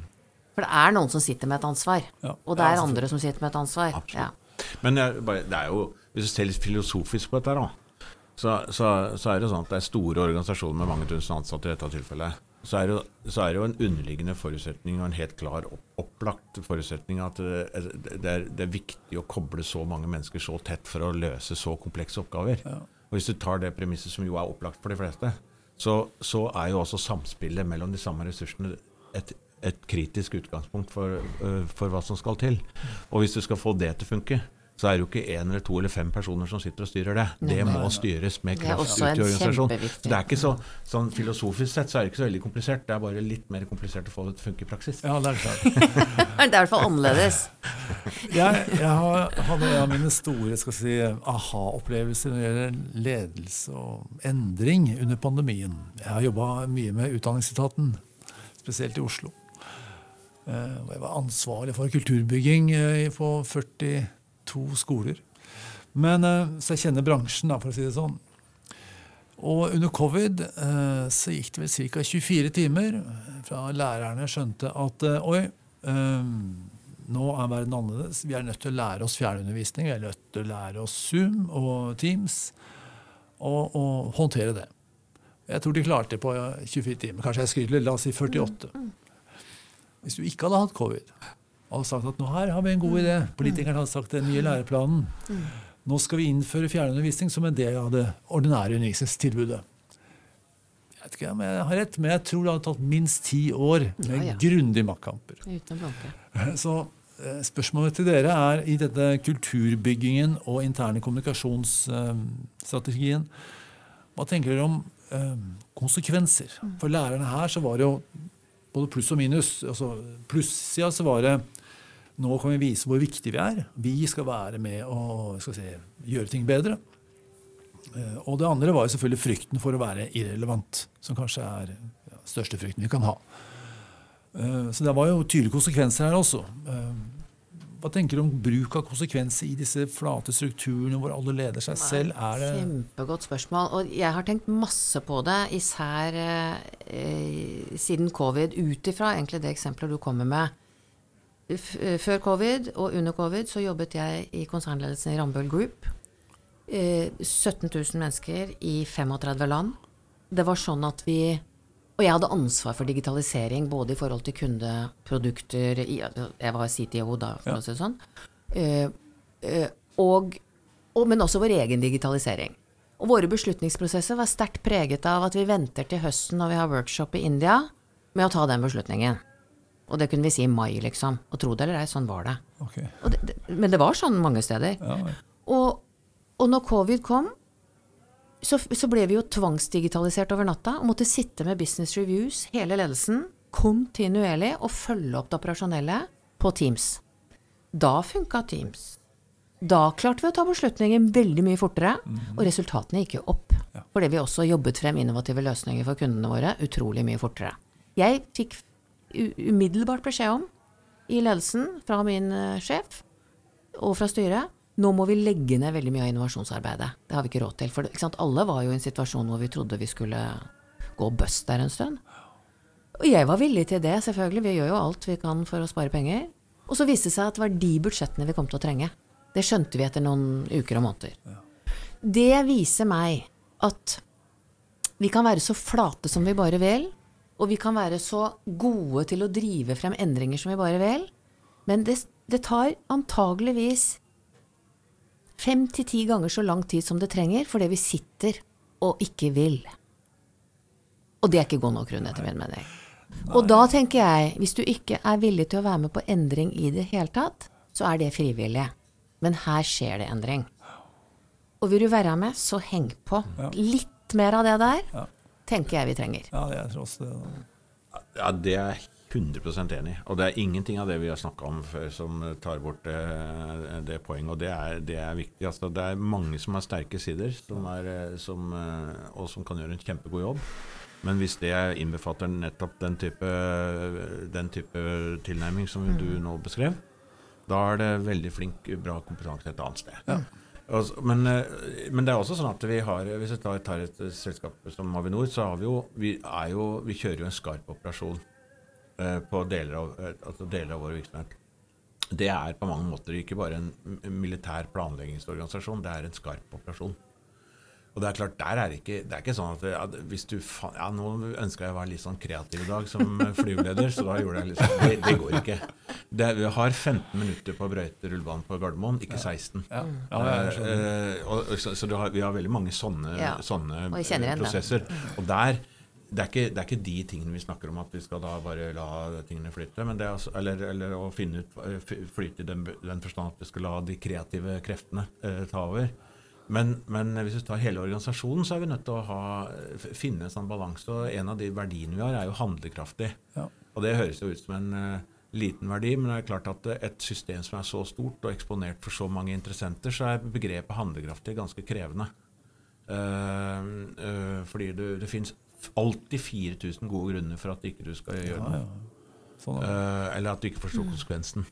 Speaker 2: For det er noen som sitter med et ansvar. Ja. Og det er andre som sitter med et ansvar. Ja.
Speaker 3: Men det er, det jo, hvis du ser litt filosofisk på dette, da, så, så, så er det sånn at det er store organisasjoner med mange tusen ansatte i dette tilfellet. Så er, det, så er det jo en underliggende forutsetning og en helt klar opp, opplagt forutsetning at det, det, er, det, er, viktig å koble så mange mennesker så tett for å løse så komplekse oppgaver. Ja. Og Hvis du tar det premisset som jo er opplagt for de fleste, så, så er jo også samspillet mellom de samme ressursene et, et kritisk utgangspunkt for, uh, for, hva som skal til. Og hvis du skal få det til å funke, så er det jo ikke én eller to eller fem personer som sitter og styrer det. Det må styres med kraft ut i organisasjonen. Det er ikke så, sånn Filosofisk sett så er det ikke så veldig komplisert, det er bare litt mer komplisert å få det til å funke i praksis.
Speaker 1: Ja, Det er klart.
Speaker 2: det er i hvert fall annerledes.
Speaker 1: jeg, jeg har, hadde en av mine store skal si, aha-opplevelser når det gjelder ledelse og endring under pandemien. Jeg har jobba mye med Utdanningsetaten, spesielt i Oslo. Eh, jeg var ansvarlig for kulturbygging eh, på 40 to skoler. Men, eh, så jeg kjenner bransjen, da, for å si det sånn. Og under covid eh, så gikk det vel ca. 24 timer fra lærerne skjønte at eh, oi, nå er verden annerledes. Vi er nødt til å lære oss fjernundervisning. Vi er nødt til å lære oss Zoom og Teams og, og håndtere det. Jeg tror de klarte det på 24 timer. Kanskje jeg skryter la oss si 48. Mm, mm. Hvis du ikke hadde hatt covid, og sagt at nå her har vi en god idé. Politikerne hadde sagt den nye læreplanen. Nå skal vi innføre fjernundervisning som en del av det ordinære undervisningstilbudet. Jeg vet ikke om jeg har rett, men jeg tror det hadde tatt minst ti år med ja, ja. grundige maktkamper. Så eh, spørsmålet til dere er i dette kulturbyggingen og interne kommunikasjonsstrategien Hva tenker dere om eh, konsekvenser? For lærerne her så var det jo både pluss og minus. altså Plussida så var det nå kan vi vise hvor viktige vi er. Vi skal være med og si, gjøre ting bedre. Eh, og det andre var jo selvfølgelig frykten for å være irrelevant, som kanskje er den ja, største frykten vi kan ha. Eh, så det var jo tydelige konsekvenser her også. Eh, hva tenker du om bruk av konsekvenser i disse flate strukturene hvor alle leder seg selv?
Speaker 2: Er det Kjempegodt spørsmål. Og jeg har tenkt masse på det, især eh, siden covid, ut ifra egentlig det eksempelet du kommer med. Eh, før covid og under covid så jobbet jeg i konsernledelsen i Rambøll Group. 17 eh, 000 mennesker i 35 land. Det var sånn at vi Og jeg hadde ansvar for digitalisering både i forhold til kundeprodukter Jeg var CTO da, for ja. å si det sånn. Eh, og, og, men også vår egen digitalisering. Og våre beslutningsprosesser var sterkt preget av at vi venter til høsten når vi har workshop i India, med å ta den beslutningen. Og det kunne vi si i mai, liksom. Og tro det eller ei, sånn var det. Okay. det, det men det var sånn mange steder. Ja. Og, og, når covid kom, så, så, ble vi jo tvangsdigitalisert over natta og måtte sitte med business reviews, hele ledelsen, kontinuerlig, og følge opp det operasjonelle på Teams. Da funka Teams. Da klarte vi å ta beslutningen veldig mye fortere, mm -hmm. og resultatene gikk jo opp. Ja. Fordi vi også jobbet frem innovative løsninger for kundene våre utrolig mye fortere. Jeg fikk umiddelbart beskjed om i ledelsen fra min uh, sjef og fra styret nå må vi legge ned veldig mye av innovasjonsarbeidet. Det har vi ikke råd til. For sant, alle var jo i en situasjon hvor vi trodde vi skulle gå bust der en stund. Og jeg var villig til det, selvfølgelig. Vi gjør jo alt vi kan for å spare penger. Og så viste det seg at det var de budsjettene vi kom til å trenge. Det skjønte vi etter noen uker og måneder. Det viser meg at vi kan være så flate som vi bare vil, og vi kan være så gode til å drive frem endringer som vi bare vil, men det, det tar antageligvis fem til ti ganger så lang tid som det trenger, fordi vi sitter og ikke vil. Og det er ikke god nok grunn, etter min mening. Og da tenker jeg, hvis du ikke er villig til å være med på endring i det hele tatt, så er det frivillig. Men her skjer det endring. Og vil du være med, så heng på. Litt mer av det der tenker jeg vi trenger.
Speaker 1: Ja, det er også det.
Speaker 3: Ja, det er jeg 100 enig i. Og det er ingenting av det vi har snakka om før som tar bort det, det poenget. Og det er, det er viktig. Altså, det er mange som har sterke sider, som er, som, og som kan gjøre en kjempegod jobb. Men hvis det innbefatter nettopp den type, den type tilnærming som du mm. nå beskrev, da er det veldig flink, bra kompetanse et annet sted. Ja. Altså, men, eh, men, det er også sånn at vi har Hvis vi tar, et selskap som Avinor, så vi jo Vi, jo, vi kjører jo en skarp operasjon eh, på deler av, eh, altså deler av vår virksomhet. Det er på mange måter ikke bare en militær planleggingsorganisasjon, det er en skarp operasjon. Og det er klart, der er ikke, det er ikke sånn at, hvis du Ja, nå ønska jeg å være litt sånn kreativ i dag som flyveleder, så da gjorde jeg litt sånn. Det, det går ikke. Det, vi har 15 minutter på å brøyte rullebanen på Gardermoen, ikke 16.
Speaker 1: Ja, ja, jeg skjønner.
Speaker 3: Eh, og, så så har, vi har veldig mange sånne, sånne
Speaker 2: igjen
Speaker 3: prosesser. Og der det er, ikke, det er ikke de tingene vi snakker om, at vi skal da bare la tingene flyte. Men det er altså, eller, eller å finne ut eh, flyte i den, den forstand at vi skal la de kreative kreftene eh, ta over. Men, men hvis vi tar hele organisasjonen, så er vi nødt til å ha, finne en sånn balanse. Og en av de verdiene vi har, er jo handlekraftig.
Speaker 1: Ja.
Speaker 3: Og det høres jo ut som en uh, liten verdi, men det er klart at eh, et system som er så stort og eksponert for så mange interessenter, så er begrepet handlekraftig ganske krevende. Uh, uh, fordi du, det finnes alltid 4000 gode grunner for at ikke du skal gjøre noe.
Speaker 1: ja. Sånn uh, det.
Speaker 3: Eh, eller at du ikke forstår konsekvensen.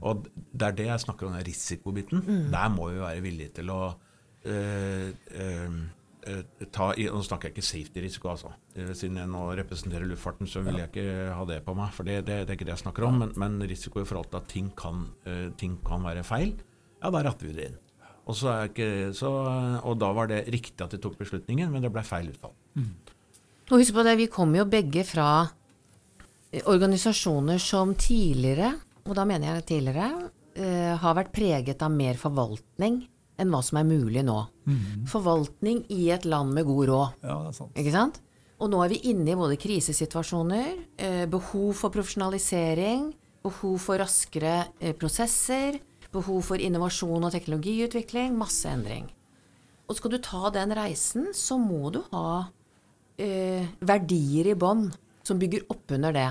Speaker 3: Og det er det jeg snakker om, den risikobiten. Der må vi være villige til å ta i, Nå snakker jeg ikke safety-risiko, altså. Eh, Siden jeg nå representerer luftfarten, så vil jeg ikke ha det på meg. For det, det, det er ikke det jeg snakker om. Men, men risiko i forhold til at ting kan, eh, ting kan være feil, ja, da ratter vi det inn. Og, så er ikke, så, og da var det riktig at de tok beslutningen, men det ble feil utfall.
Speaker 2: Og husk på det, vi kommer jo begge fra eh, organisasjoner som tidligere, og da mener jeg tidligere, uh, har vært preget av mer forvaltning enn hva som er mulig nå. Forvaltning i et land med god råd.
Speaker 1: Ja, det er sant.
Speaker 2: Ikke sant? Og nå er vi inne i både krisesituasjoner, eh, behov for profesjonalisering, behov for raskere eh, prosesser, behov for innovasjon og teknologiutvikling, masse endring. Og skal du ta den reisen, så må du ha eh, verdier i bånn som bygger opp under det.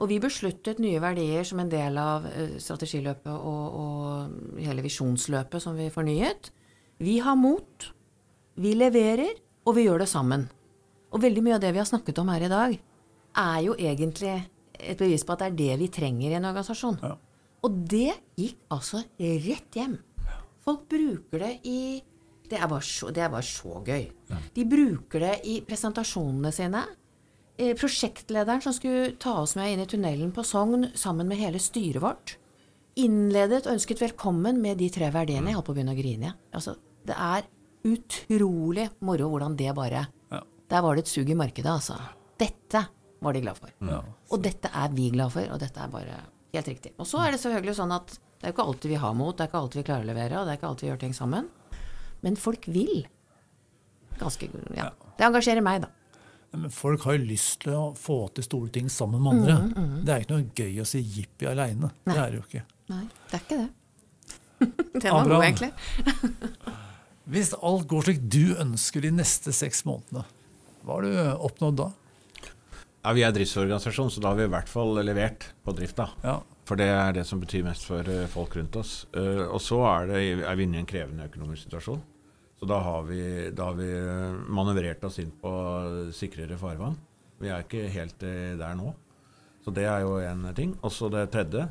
Speaker 2: Og vi besluttet nye verdier som en del av eh, strategiløpet og, og hele visjonsløpet som vi fornyet. Vi har mot, vi leverer, og vi gjør det sammen. Og veldig mye av det vi har snakket om her i dag, er jo egentlig et bevis på at det er det vi trenger i en organisasjon.
Speaker 1: Ja.
Speaker 2: Og det gikk altså rett hjem. Folk bruker det i Det er bare så, det er bare så gøy. De bruker det i presentasjonene sine. Eh, prosjektlederen som skulle ta oss med inn i tunnelen på Sogn sammen med hele styret vårt, innledet og ønsket velkommen med de tre verdiene. Jeg holdt på å begynne å grine. Altså, det er utrolig moro hvordan det bare
Speaker 1: Ja.
Speaker 2: Der var det et sug i markedet, altså. Dette var de glad for.
Speaker 1: Ja.
Speaker 2: Og dette er vi glad for, og dette er bare helt riktig. Og så er det selvfølgelig sånn at det er jo ikke alltid vi har mot, det er ikke alltid vi klarer å levere, og det er ikke alltid vi gjør ting sammen. Men folk vil. Ganske Ja. Det engasjerer meg, da.
Speaker 1: Men folk har jo lyst til å få til store ting sammen med andre.
Speaker 2: Mm,
Speaker 1: Det er ikke noe gøy å si jippi aleine. Det er det jo ikke.
Speaker 2: Nei, det er ikke det. Den var
Speaker 1: Abraham.
Speaker 2: god, egentlig.
Speaker 1: Hvis alt går slik du ønsker de neste seks månedene, hva har du oppnådd da?
Speaker 3: Ja, Vi er driftsorganisasjon, så da har vi i hvert fall levert på drifta.
Speaker 1: Ja,
Speaker 3: For det er det som betyr mest for eh, folk rundt oss. Eh, og så er, det, er vi inne i en krevende økonomisk situasjon. Så da har vi, da har vi eh, manøvrert oss inn på sikrere farvann. Vi er ikke helt eh, der nå. Så det er jo en ting. Og så det tredje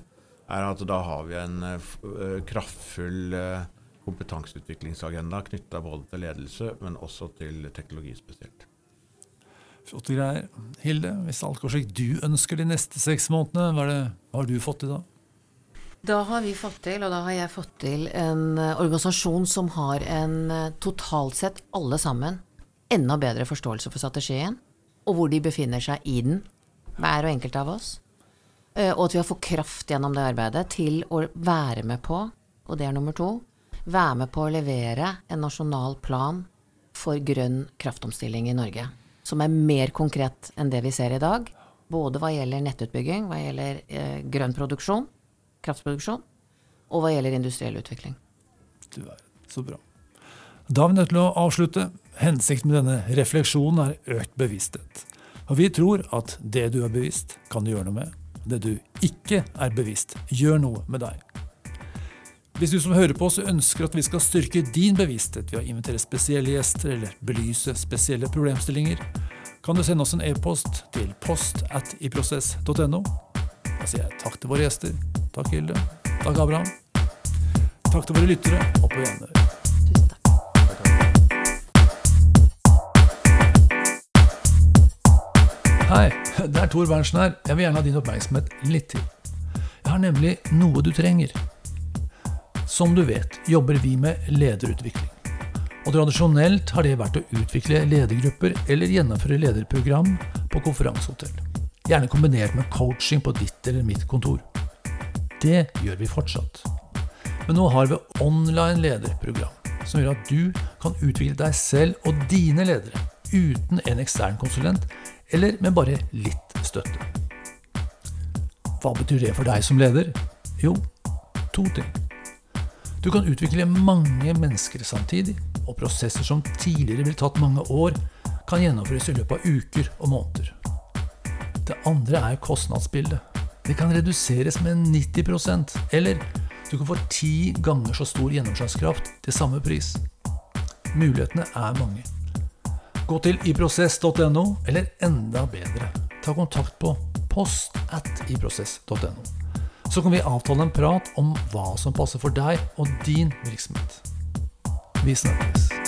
Speaker 3: er at da har vi en eh, kraftfull kompetanseutviklingsagenda knytta både til ledelse, men også til teknologi spesielt.
Speaker 1: Flotte greier. Hilde, hvis alt går slik du ønsker de neste seks månedene, hva, hva har du fått til da?
Speaker 2: Da har vi fått til, og da har jeg fått til en eh, organisasjon som har en eh, totalt sett alle sammen enda bedre forståelse for strategien, og hvor de befinner seg i den, hver og enkelt av oss. Eh, Og at vi har fått kraft gjennom det arbeidet til å være med på, og det er nummer to, være med på å levere en nasjonal plan for grønn kraftomstilling i Norge. Som er mer konkret enn det vi ser i dag. Både hva gjelder nettutbygging, hva gjelder eh, grønn produksjon, kraftproduksjon, og hva gjelder industriell utvikling.
Speaker 1: Du er så bra. Da er vi nødt til å avslutte. Hensikten med denne refleksjonen er økt bevissthet. Og vi tror at det du er bevisst, kan du gjøre noe med. Det du ikke er bevisst, gjør noe med deg. Hvis du som hører på oss ønsker at vi skal styrke din bevissthet ved å invitere spesielle gjester eller belyse spesielle problemstillinger, kan du sende oss en e-post til post at iprosess.no. Da sier jeg takk til våre gjester. Takk, Hilde. Takk, Abraham. Takk til våre lyttere, og på gjenhør. Hei, det er Tor Berntsen her. Jeg vil gjerne ha din oppmerksomhet litt til. Jeg har nemlig noe du trenger. Som du vet, jobber vi med lederutvikling. Og tradisjonelt har det vært å utvikle ledergrupper eller gjennomføre lederprogram på konferansehotell. Gjerne kombinert med coaching på ditt eller mitt kontor. Det gjør vi fortsatt. Men nå har vi online lederprogram, som gjør at du kan utvikle deg selv og dine ledere uten en ekstern konsulent, eller med bare litt støtte. Hva betyr det for deg som leder? Jo, to ting. Du kan utvikle mange mennesker samtidig, og prosesser som tidligere ville tatt mange år, kan gjennomføres i løpet av uker og måneder. Det andre er kostnadsbildet. Det kan reduseres med 90% eller du kan få ti ganger så stor gjennomslagskraft til samme pris. Mulighetene er mange. Gå til iprosess.no, eller enda bedre, ta kontakt på post at iprosess.no. Så kan vi avtale en prat om hva som passer for deg og din virksomhet. Vi snakkes.